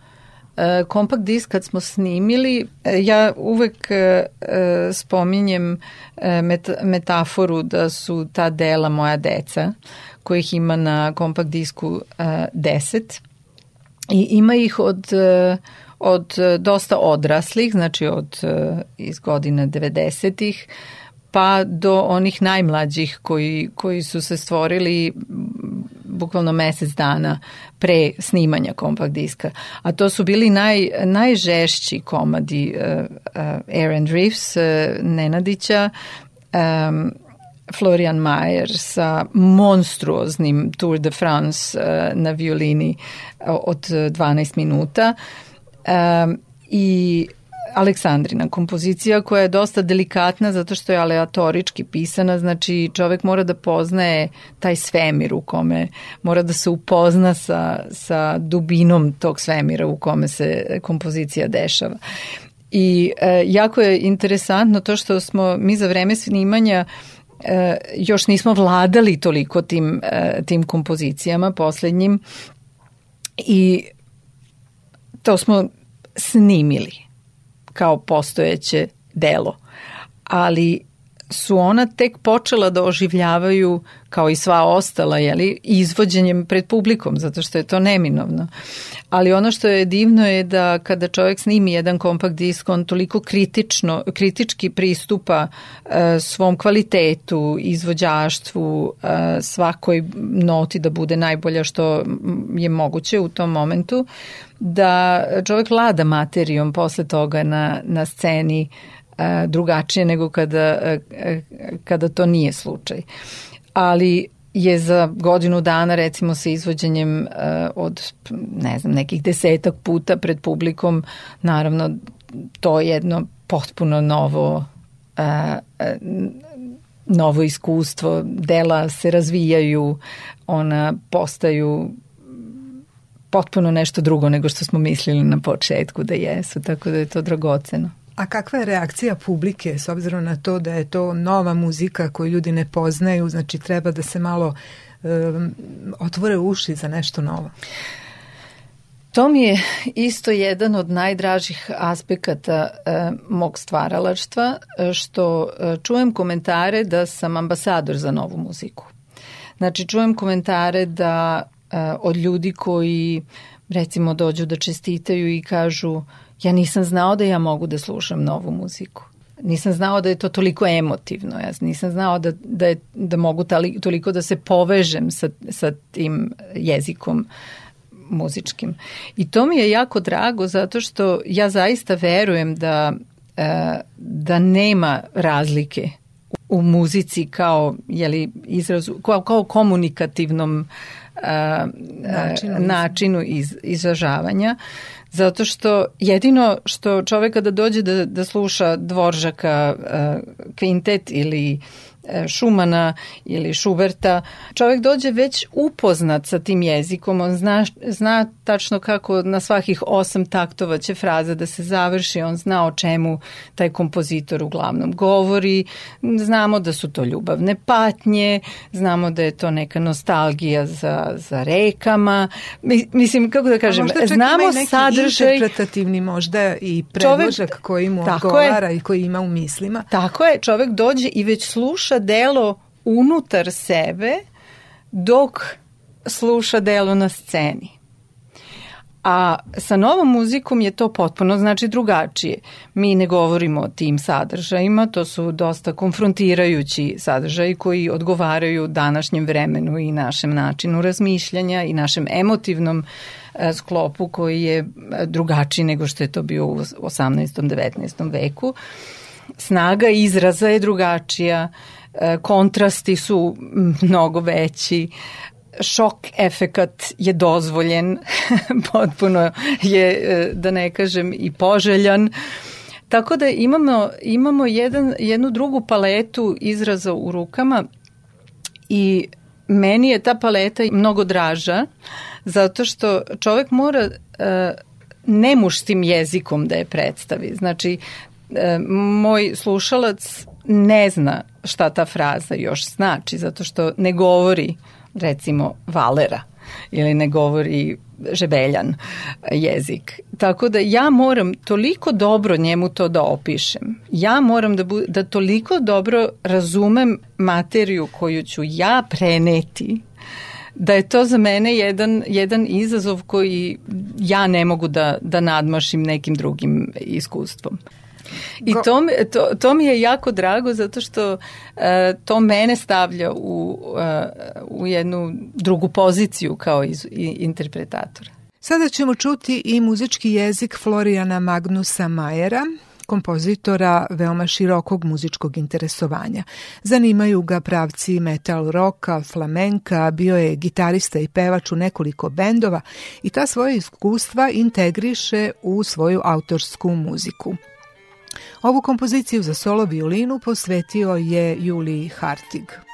kompakt disk kad smo snimili, e, ja uvek e, spominjem e, metaforu da su ta dela moja deca, kojih ima na kompakt disku 10 i ima ih od od dosta odraslih, znači od iz godine 90-ih, pa do onih najmlađih koji, koji su se stvorili bukvalno mesec dana pre snimanja kompakt diska. A to su bili naj, najžešći komadi uh, uh, Aaron Reeves, uh, Nenadića, um, Florian Mayer sa monstruoznim Tour de France uh, na violini od 12 minuta um, i Aleksandrina kompozicija koja je dosta delikatna zato što je aleatorički pisana, znači čovek mora da poznaje taj svemir u kome, mora da se upozna sa, sa dubinom tog svemira u kome se kompozicija dešava. I e, jako je interesantno to što smo mi za vreme snimanja e, još nismo vladali toliko tim, e, tim kompozicijama poslednjim i to smo snimili kao postojeće delo. Ali su ona tek počela da oživljavaju kao i sva ostala, jeli, izvođenjem pred publikom, zato što je to neminovno. Ali ono što je divno je da kada čovjek snimi jedan kompakt disk, on toliko kritično, kritički pristupa e, svom kvalitetu, izvođaštvu, e, svakoj noti da bude najbolja što je moguće u tom momentu, da čovjek vlada materijom posle toga na, na sceni drugačije nego kada, e, kada to nije slučaj. Ali je za godinu dana recimo sa izvođenjem od ne znam nekih desetak puta pred publikom naravno to je jedno potpuno novo novo iskustvo dela se razvijaju ona postaju potpuno nešto drugo nego što smo mislili na početku da jesu, tako da je to dragoceno. A kakva je reakcija publike s obzirom na to da je to nova muzika koju ljudi ne poznaju, znači treba da se malo um, otvore uši za nešto novo? To mi je isto jedan od najdražih aspekata e, mog stvaralaštva, što e, čujem komentare da sam ambasador za novu muziku. Znači, čujem komentare da e, od ljudi koji recimo dođu da čestitaju i kažu ja nisam znao da ja mogu da slušam novu muziku. Nisam znao da je to toliko emotivno. Ja nisam znao da, da, je, da mogu tali, toliko da se povežem sa, sa tim jezikom muzičkim. I to mi je jako drago zato što ja zaista verujem da, e, da nema razlike u muzici kao jeli, izrazu, kao, kao komunikativnom a, načinu, načinu iz, izražavanja zato što jedino što čovek kada dođe da, da sluša Dvoržaka kvintet ili E, Šumana ili Šuberta, čovjek dođe već upoznat sa tim jezikom, on zna, zna tačno kako na svakih osam taktova će fraza da se završi, on zna o čemu taj kompozitor uglavnom govori, znamo da su to ljubavne patnje, znamo da je to neka nostalgija za, za rekama, mislim, kako da kažem, znamo ima i neki sadržaj... interpretativni možda i predložak čovek, koji mu odgovara je, i koji ima u mislima. Tako je, čovek dođe i već sluša sluša delo unutar sebe dok sluša delo na sceni. A sa novom muzikom je to potpuno znači drugačije. Mi ne govorimo o tim sadržajima, to su dosta konfrontirajući sadržaji koji odgovaraju današnjem vremenu i našem načinu razmišljanja i našem emotivnom e, sklopu koji je e, drugačiji nego što je to bio u 18. 19. veku. Snaga izraza je drugačija, kontrasti su mnogo veći, šok efekat je dozvoljen, potpuno je, e, da ne kažem, i poželjan. Tako da imamo, imamo jedan, jednu drugu paletu izraza u rukama i meni je ta paleta mnogo draža zato što čovek mora uh, nemuštim jezikom da je predstavi. Znači, uh, moj slušalac ne zna šta ta fraza još znači, zato što ne govori recimo Valera ili ne govori žebeljan jezik. Tako da ja moram toliko dobro njemu to da opišem. Ja moram da, bu, da toliko dobro razumem materiju koju ću ja preneti da je to za mene jedan, jedan izazov koji ja ne mogu da, da nadmašim nekim drugim iskustvom. I to, to, to mi je jako drago zato što uh, to mene stavlja u, uh, u jednu drugu poziciju kao iz, i, interpretatora. Sada ćemo čuti i muzički jezik Florijana Magnusa Majera, kompozitora veoma širokog muzičkog interesovanja. Zanimaju ga pravci metal roka, flamenka, bio je gitarista i pevač u nekoliko bendova i ta svoje iskustva integriše u svoju autorsku muziku. Ovu kompoziciju za solo violinu posvetio je Juliji Hartig.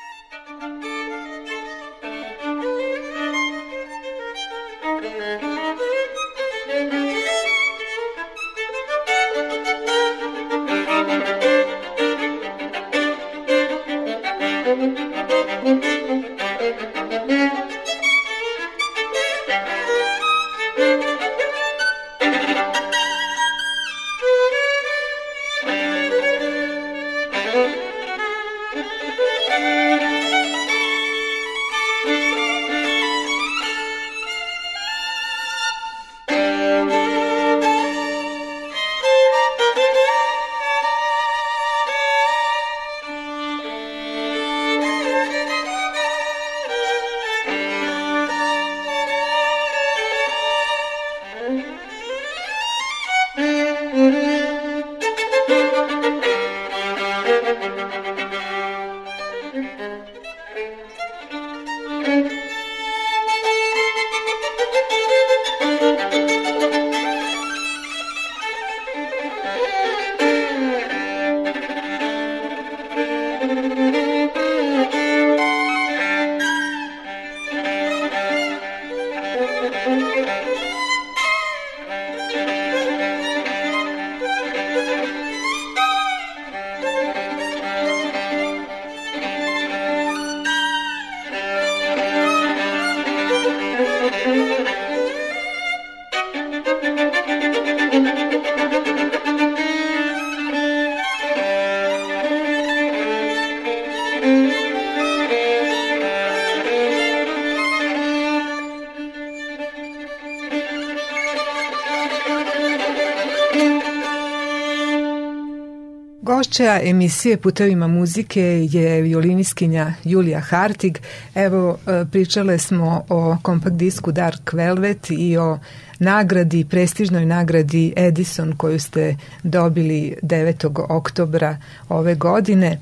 Gošća emisije Putevima muzike je violiniskinja Julija Hartig. Evo, e, pričale smo o kompakt disku Dark Velvet i o nagradi, prestižnoj nagradi Edison koju ste dobili 9. oktobra ove godine.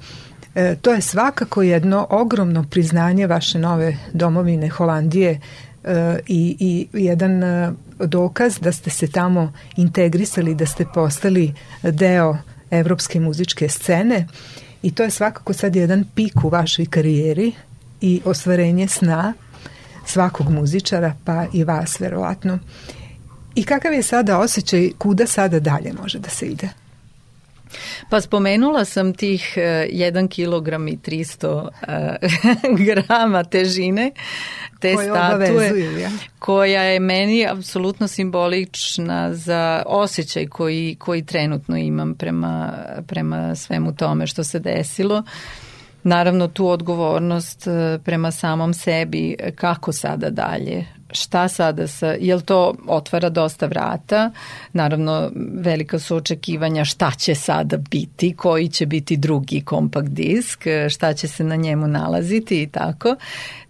E, to je svakako jedno ogromno priznanje vaše nove domovine Holandije e, i, i jedan e, dokaz da ste se tamo integrisali, da ste postali deo evropske muzičke scene i to je svakako sad jedan pik u vašoj karijeri i ostvarenje sna svakog muzičara, pa i vas verovatno. I kakav je sada osjećaj, kuda sada dalje može da se ide? Pa spomenula sam tih 1 kg i 300 grama težine te koje statue ja? koja je meni apsolutno simbolična za osjećaj koji, koji trenutno imam prema, prema svemu tome što se desilo. Naravno tu odgovornost e, prema samom sebi kako sada dalje šta sada sa, jel to otvara dosta vrata, naravno velika su očekivanja šta će sada biti, koji će biti drugi kompakt disk, šta će se na njemu nalaziti i tako.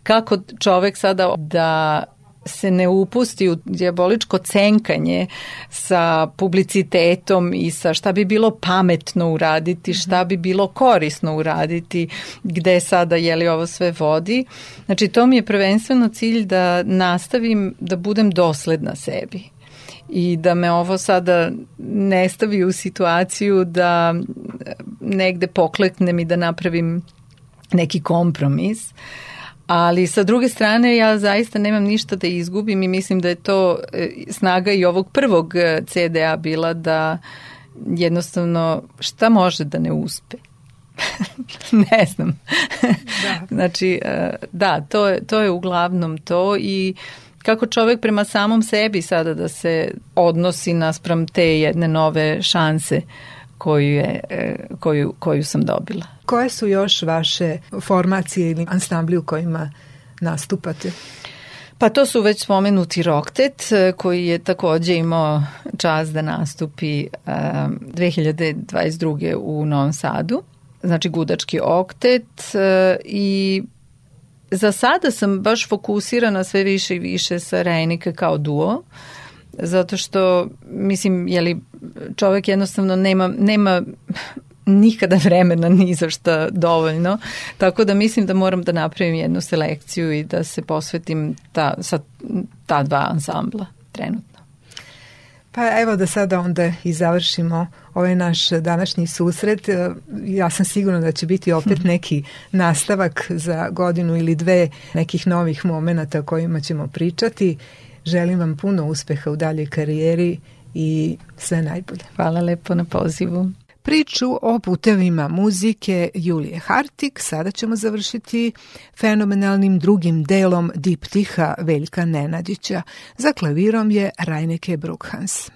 Kako čovek sada da se ne upusti u diaboličko cenkanje sa publicitetom i sa šta bi bilo pametno uraditi, šta bi bilo korisno uraditi, gde sada je li ovo sve vodi. Znači to mi je prvenstveno cilj da nastavim da budem dosledna sebi i da me ovo sada ne stavi u situaciju da negde pokleknem i da napravim neki kompromis. Uh, ali sa druge strane ja zaista nemam ništa da izgubim i mislim da je to e, snaga i ovog prvog e, CDA bila da jednostavno šta može da ne uspe. ne znam. Da. znači, e, da, to je, to je uglavnom to i kako čovek prema samom sebi sada da se odnosi naspram te jedne nove šanse koju, je, koju, koju sam dobila. Koje su još vaše formacije ili ansambli u kojima nastupate? Pa to su već spomenuti Roktet e, koji je takođe imao čas da nastupi um, e, 2022. u Novom Sadu. Znači gudački oktet uh, i za sada sam baš fokusirana sve više i više sa Rejnika kao duo zato što mislim je li čovek jednostavno nema nema nikada vremena ni za šta dovoljno, tako da mislim da moram da napravim jednu selekciju i da se posvetim ta, sa ta dva ansambla trenutno. Pa evo da sada onda i završimo ovaj naš današnji susret. Ja sam sigurna da će biti opet neki nastavak za godinu ili dve nekih novih momenta o kojima ćemo pričati. Želim vam puno uspeha u daljoj karijeri i sve najbolje. Hvala lepo na pozivu. Priču o putevima muzike Julije Hartik sada ćemo završiti fenomenalnim drugim delom diptiha Veljka Nenadića. Za klavirom je Rajneke Brukhans.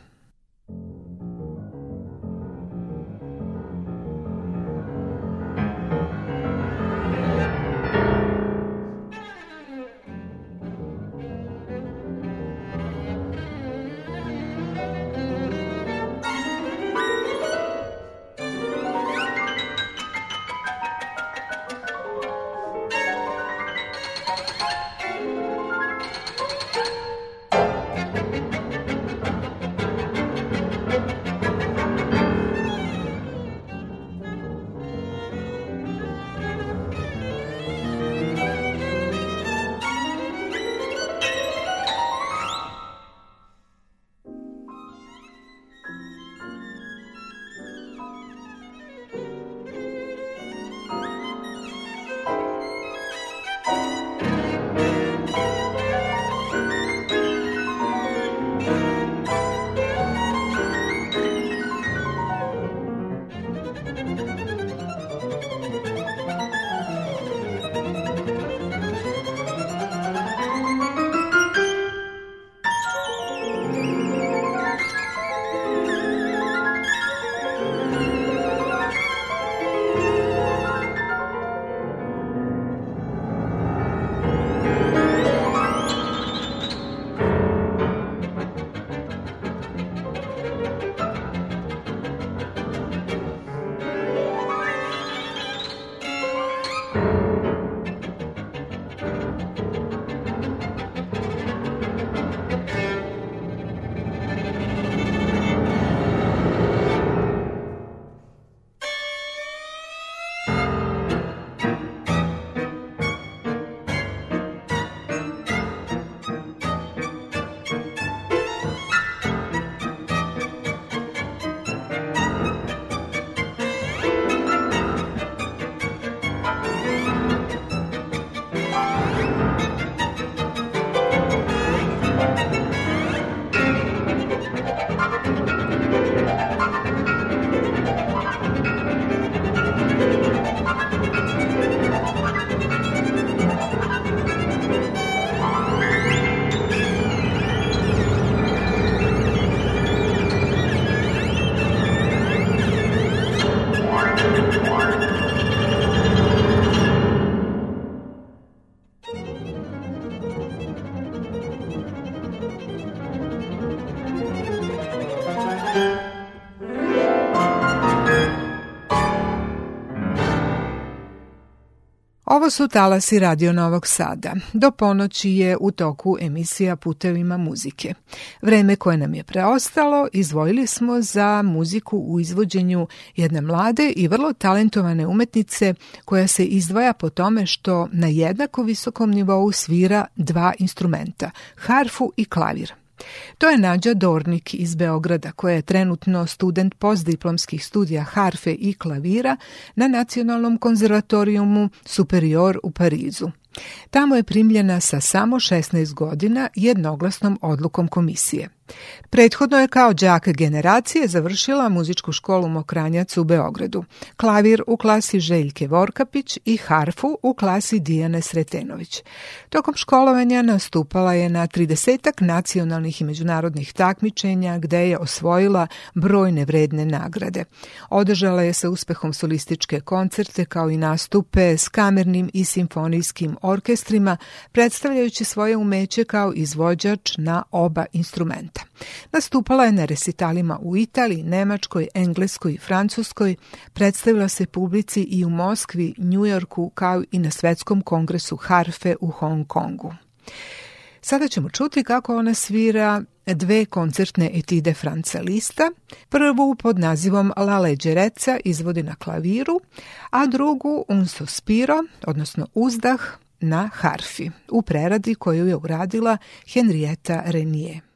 Ovo su talasi Radio Novog Sada. Do ponoći je u toku emisija Putevima muzike. Vreme koje nam je preostalo izvojili smo za muziku u izvođenju jedne mlade i vrlo talentovane umetnice koja se izdvaja po tome što na jednako visokom nivou svira dva instrumenta, harfu i klavir. To je Nađa Dornik iz Beograda, koja je trenutno student postdiplomskih studija harfe i klavira na Nacionalnom konzervatorijumu Superior u Parizu. Tamo je primljena sa samo 16 godina jednoglasnom odlukom komisije. Prethodno je kao đak generacije završila muzičku školu Mokranjac u Beogradu, klavir u klasi Željke Vorkapić i harfu u klasi Dijane Sretenović. Tokom školovanja nastupala je na 30 nacionalnih i međunarodnih takmičenja gde je osvojila brojne vredne nagrade. Održala je sa uspehom solističke koncerte kao i nastupe s kamernim i simfonijskim orkestrima, predstavljajući svoje umeće kao izvođač na oba instrumenta. Nastupala je na resitalima u Italiji, Nemačkoj, Engleskoj i Francuskoj, predstavila se publici i u Moskvi, Njujorku, kao i na Svetskom kongresu harfe u Hong Kongu. Sada ćemo čuti kako ona svira dve koncertne etide Franca Lista, prvu pod nazivom La Leggerezza izvodi na klaviru, a drugu Un Sospiro, odnosno Uzdah, na harfi, u preradi koju je uradila Henrietta Renier.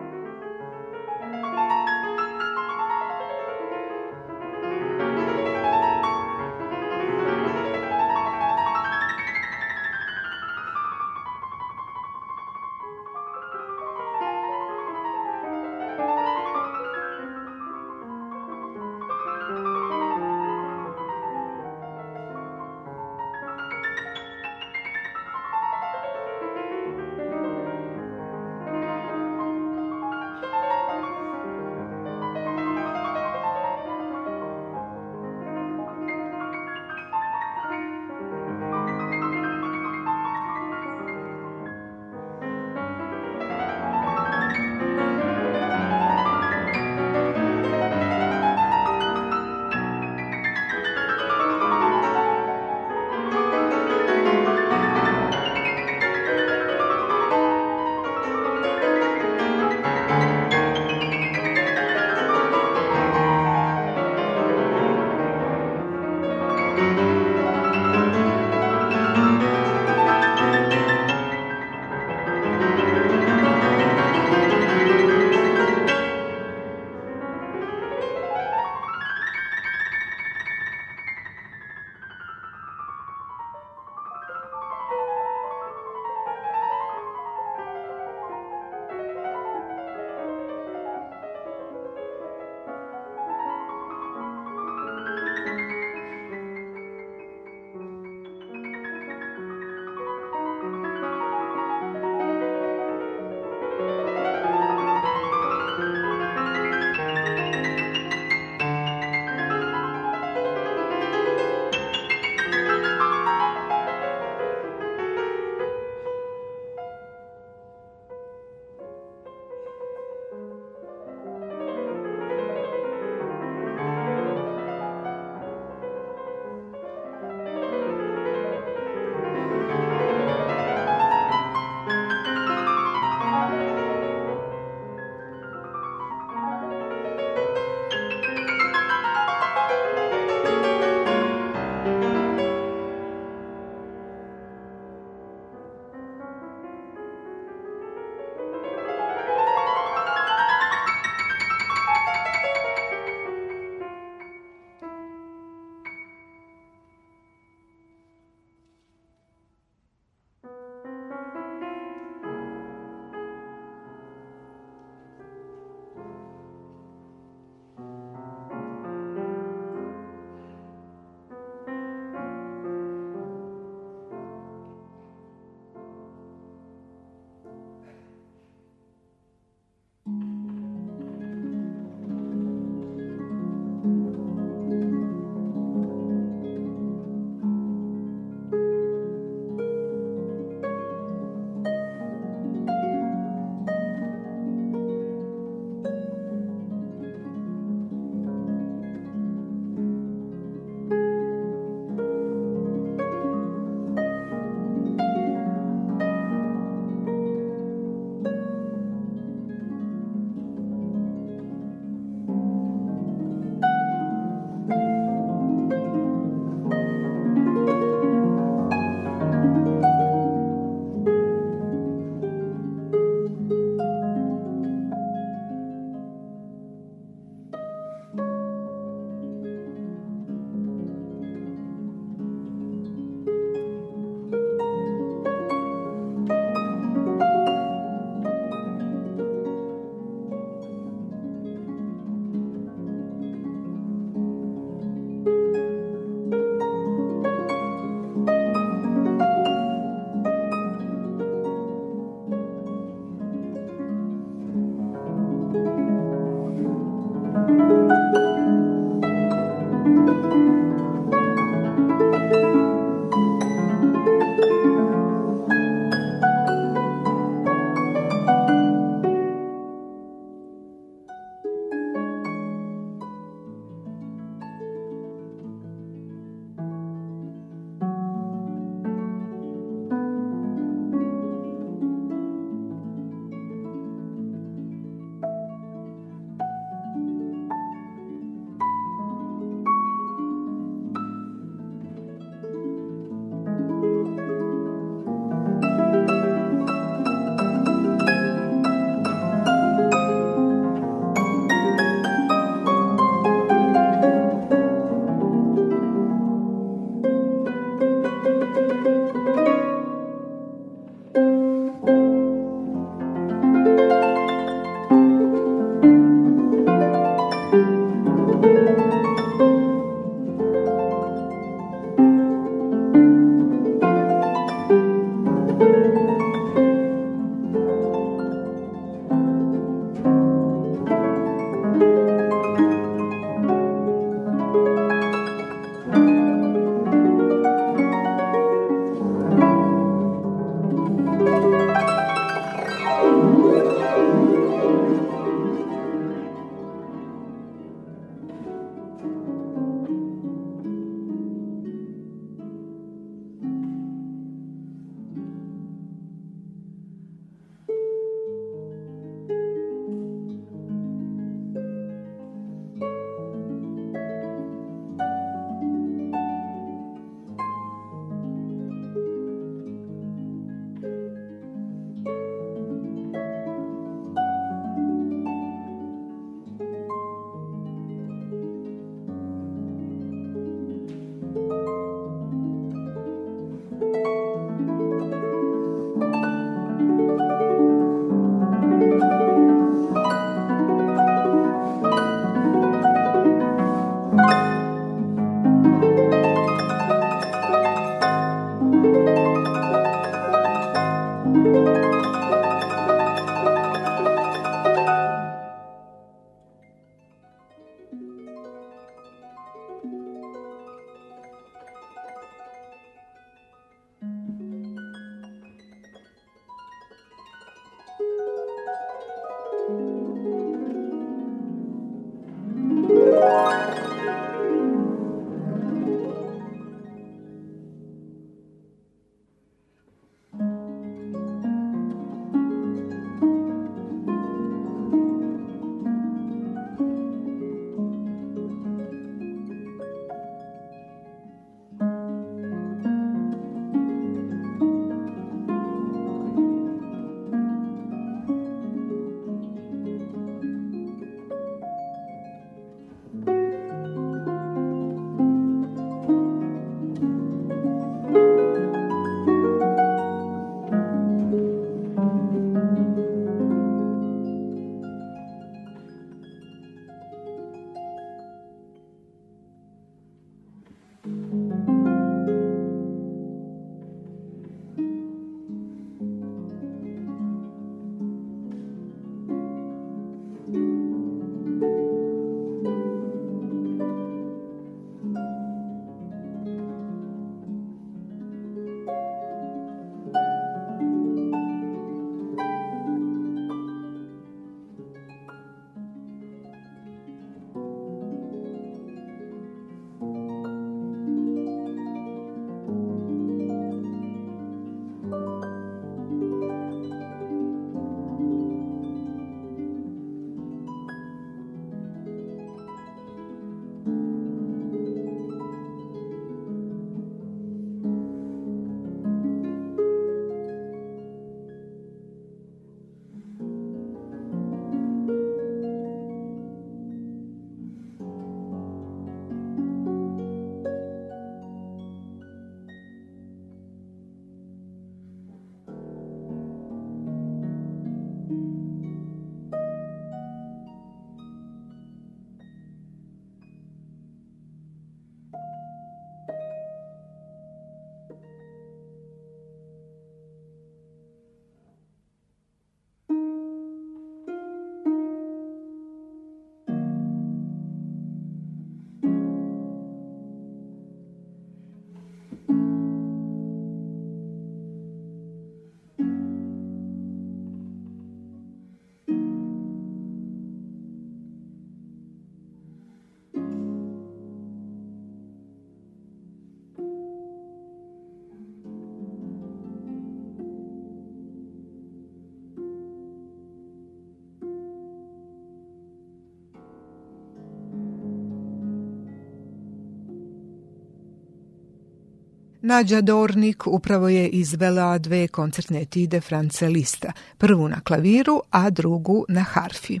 Nađa Dornik upravo je izvela dve koncertne etide Franca Lista, prvu na klaviru, a drugu na harfi.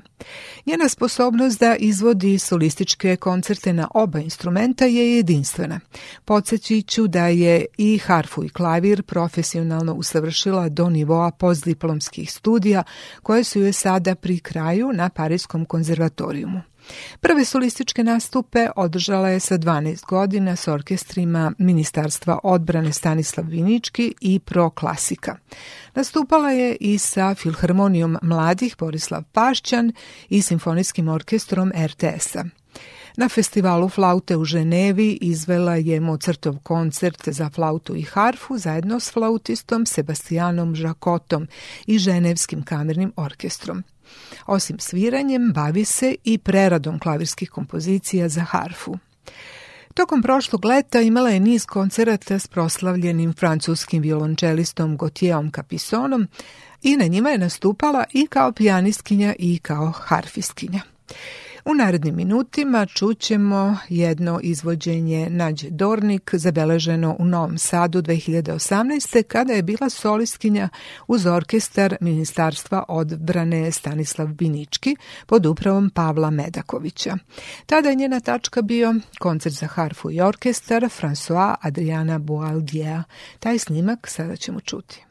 Njena sposobnost da izvodi solističke koncerte na oba instrumenta je jedinstvena. Podsećit ću da je i harfu i klavir profesionalno usavršila do nivoa postdiplomskih studija koje su joj sada pri kraju na Parijskom konzervatorijumu. Prve solističke nastupe održala je sa 12 godina s orkestrima Ministarstva odbrane Stanislav Vinički i Pro Klasika. Nastupala je i sa Filharmonijom mladih Borislav Pašćan i Simfonijskim orkestrom RTS-a. Na festivalu flaute u Ženevi izvela je Mozartov koncert za flautu i harfu zajedno s flautistom Sebastianom Žakotom i Ženevskim kamernim orkestrom. Osim sviranjem, bavi se i preradom klavirskih kompozicija za harfu. Tokom prošlog leta imala je niz koncerata s proslavljenim francuskim violončelistom Gautierom Capissonom i na njima je nastupala i kao pijanistkinja i kao harfistkinja. U narednim minutima čućemo jedno izvođenje Nađe Dornik zabeleženo u Novom Sadu 2018. kada je bila solistkinja uz orkestar Ministarstva odbrane Stanislav Binički pod upravom Pavla Medakovića. Tada je njena tačka bio koncert za harfu i orkestar François Adriana Boaldier. Taj snimak sada ćemo čuti.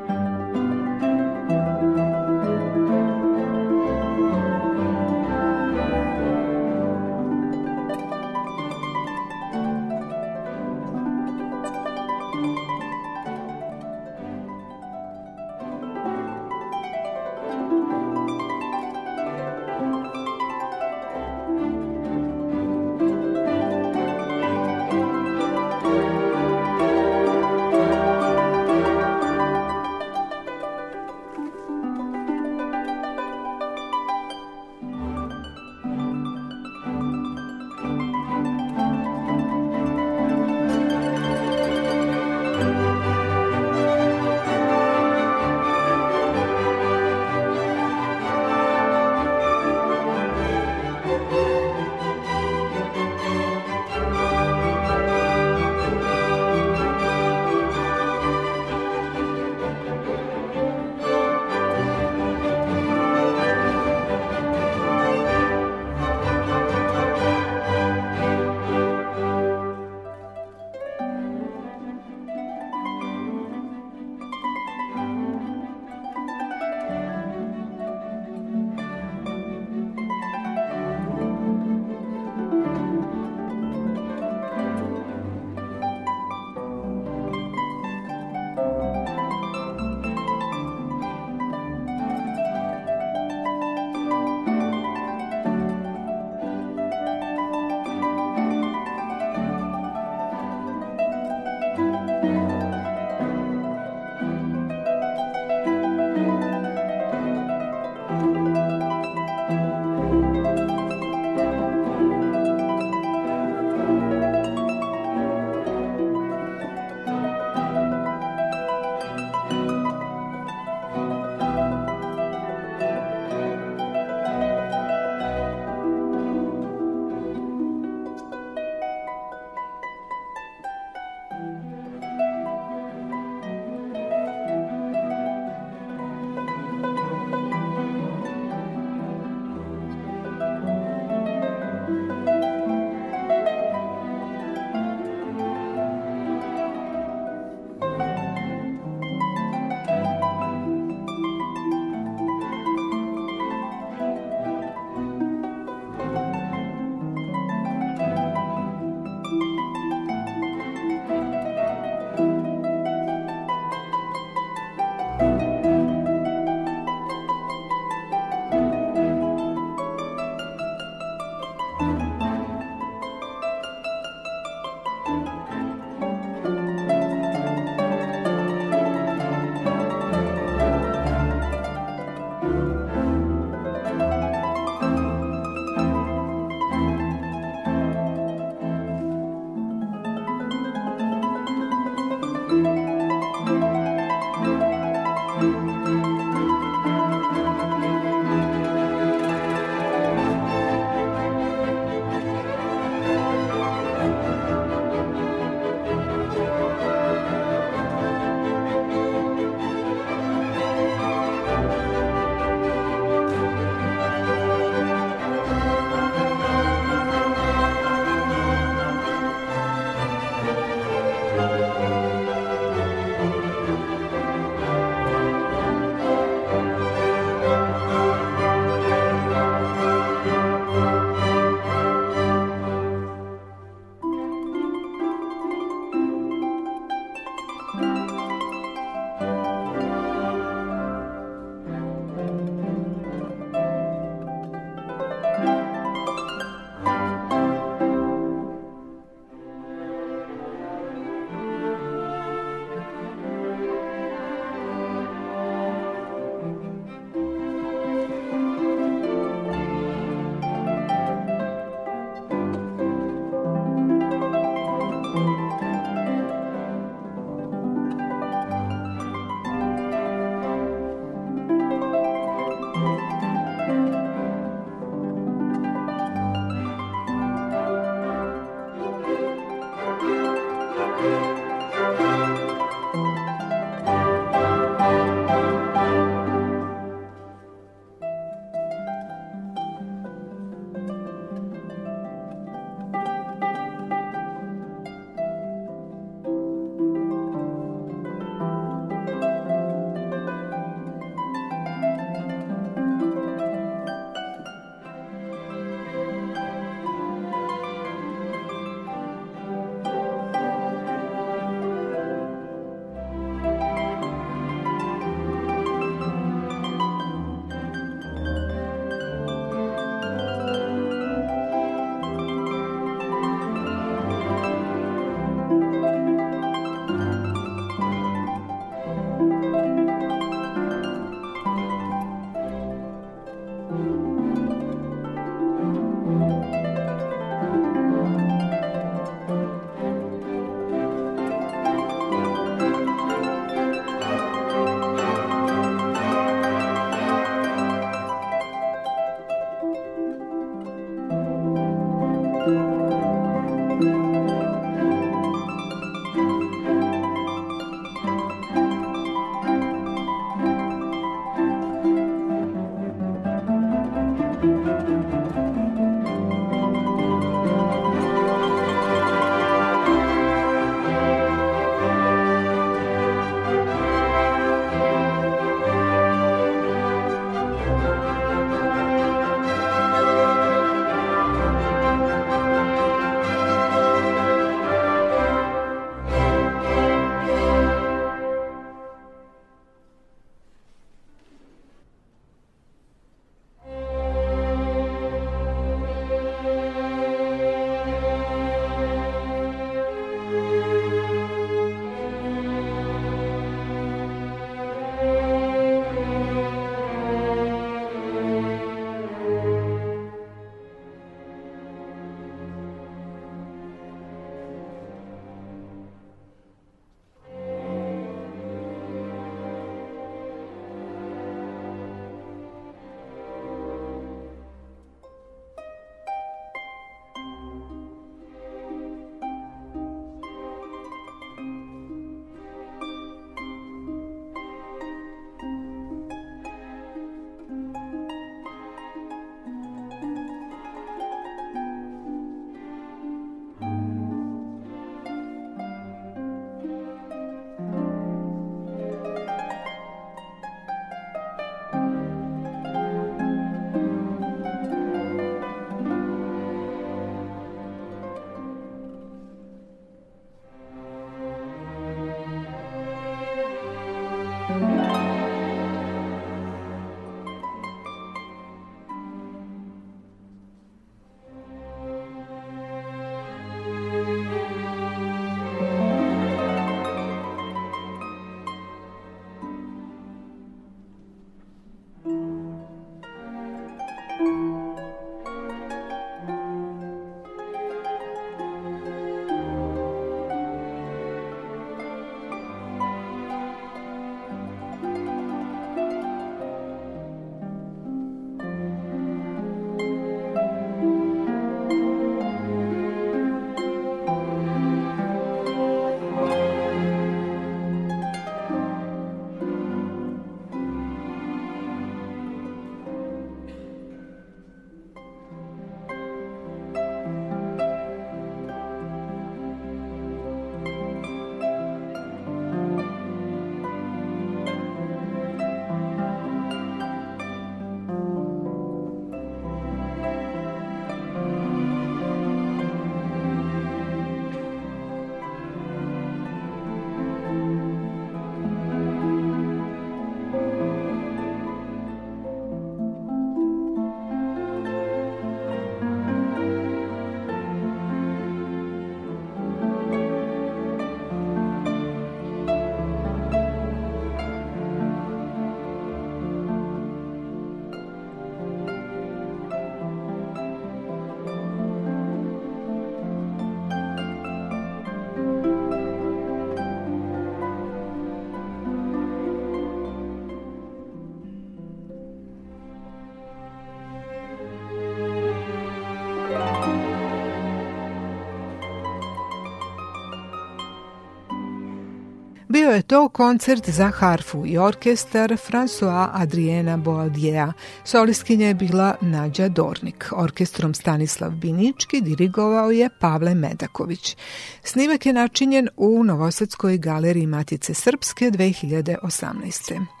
Bio je to koncert za harfu i orkestar François Adriena Boaldjea. Solistkinja je bila Nađa Dornik. Orkestrom Stanislav Binički dirigovao je Pavle Medaković. Snimak je načinjen u Novosadskoj galeriji Matice Srpske 2018.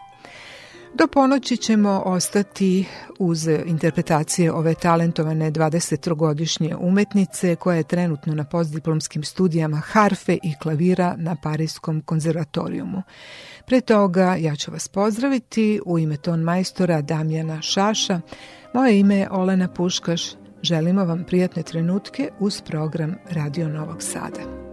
Do ponoći ćemo ostati uz interpretacije ove talentovane 23-godišnje umetnice koja je trenutno na postdiplomskim studijama harfe i klavira na Parijskom konzervatorijumu. Pre toga ja ću vas pozdraviti u ime ton majstora Damjana Šaša. Moje ime je Olena Puškaš. Želimo vam prijatne trenutke uz program Radio Novog Sada.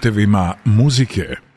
Putevima muzike.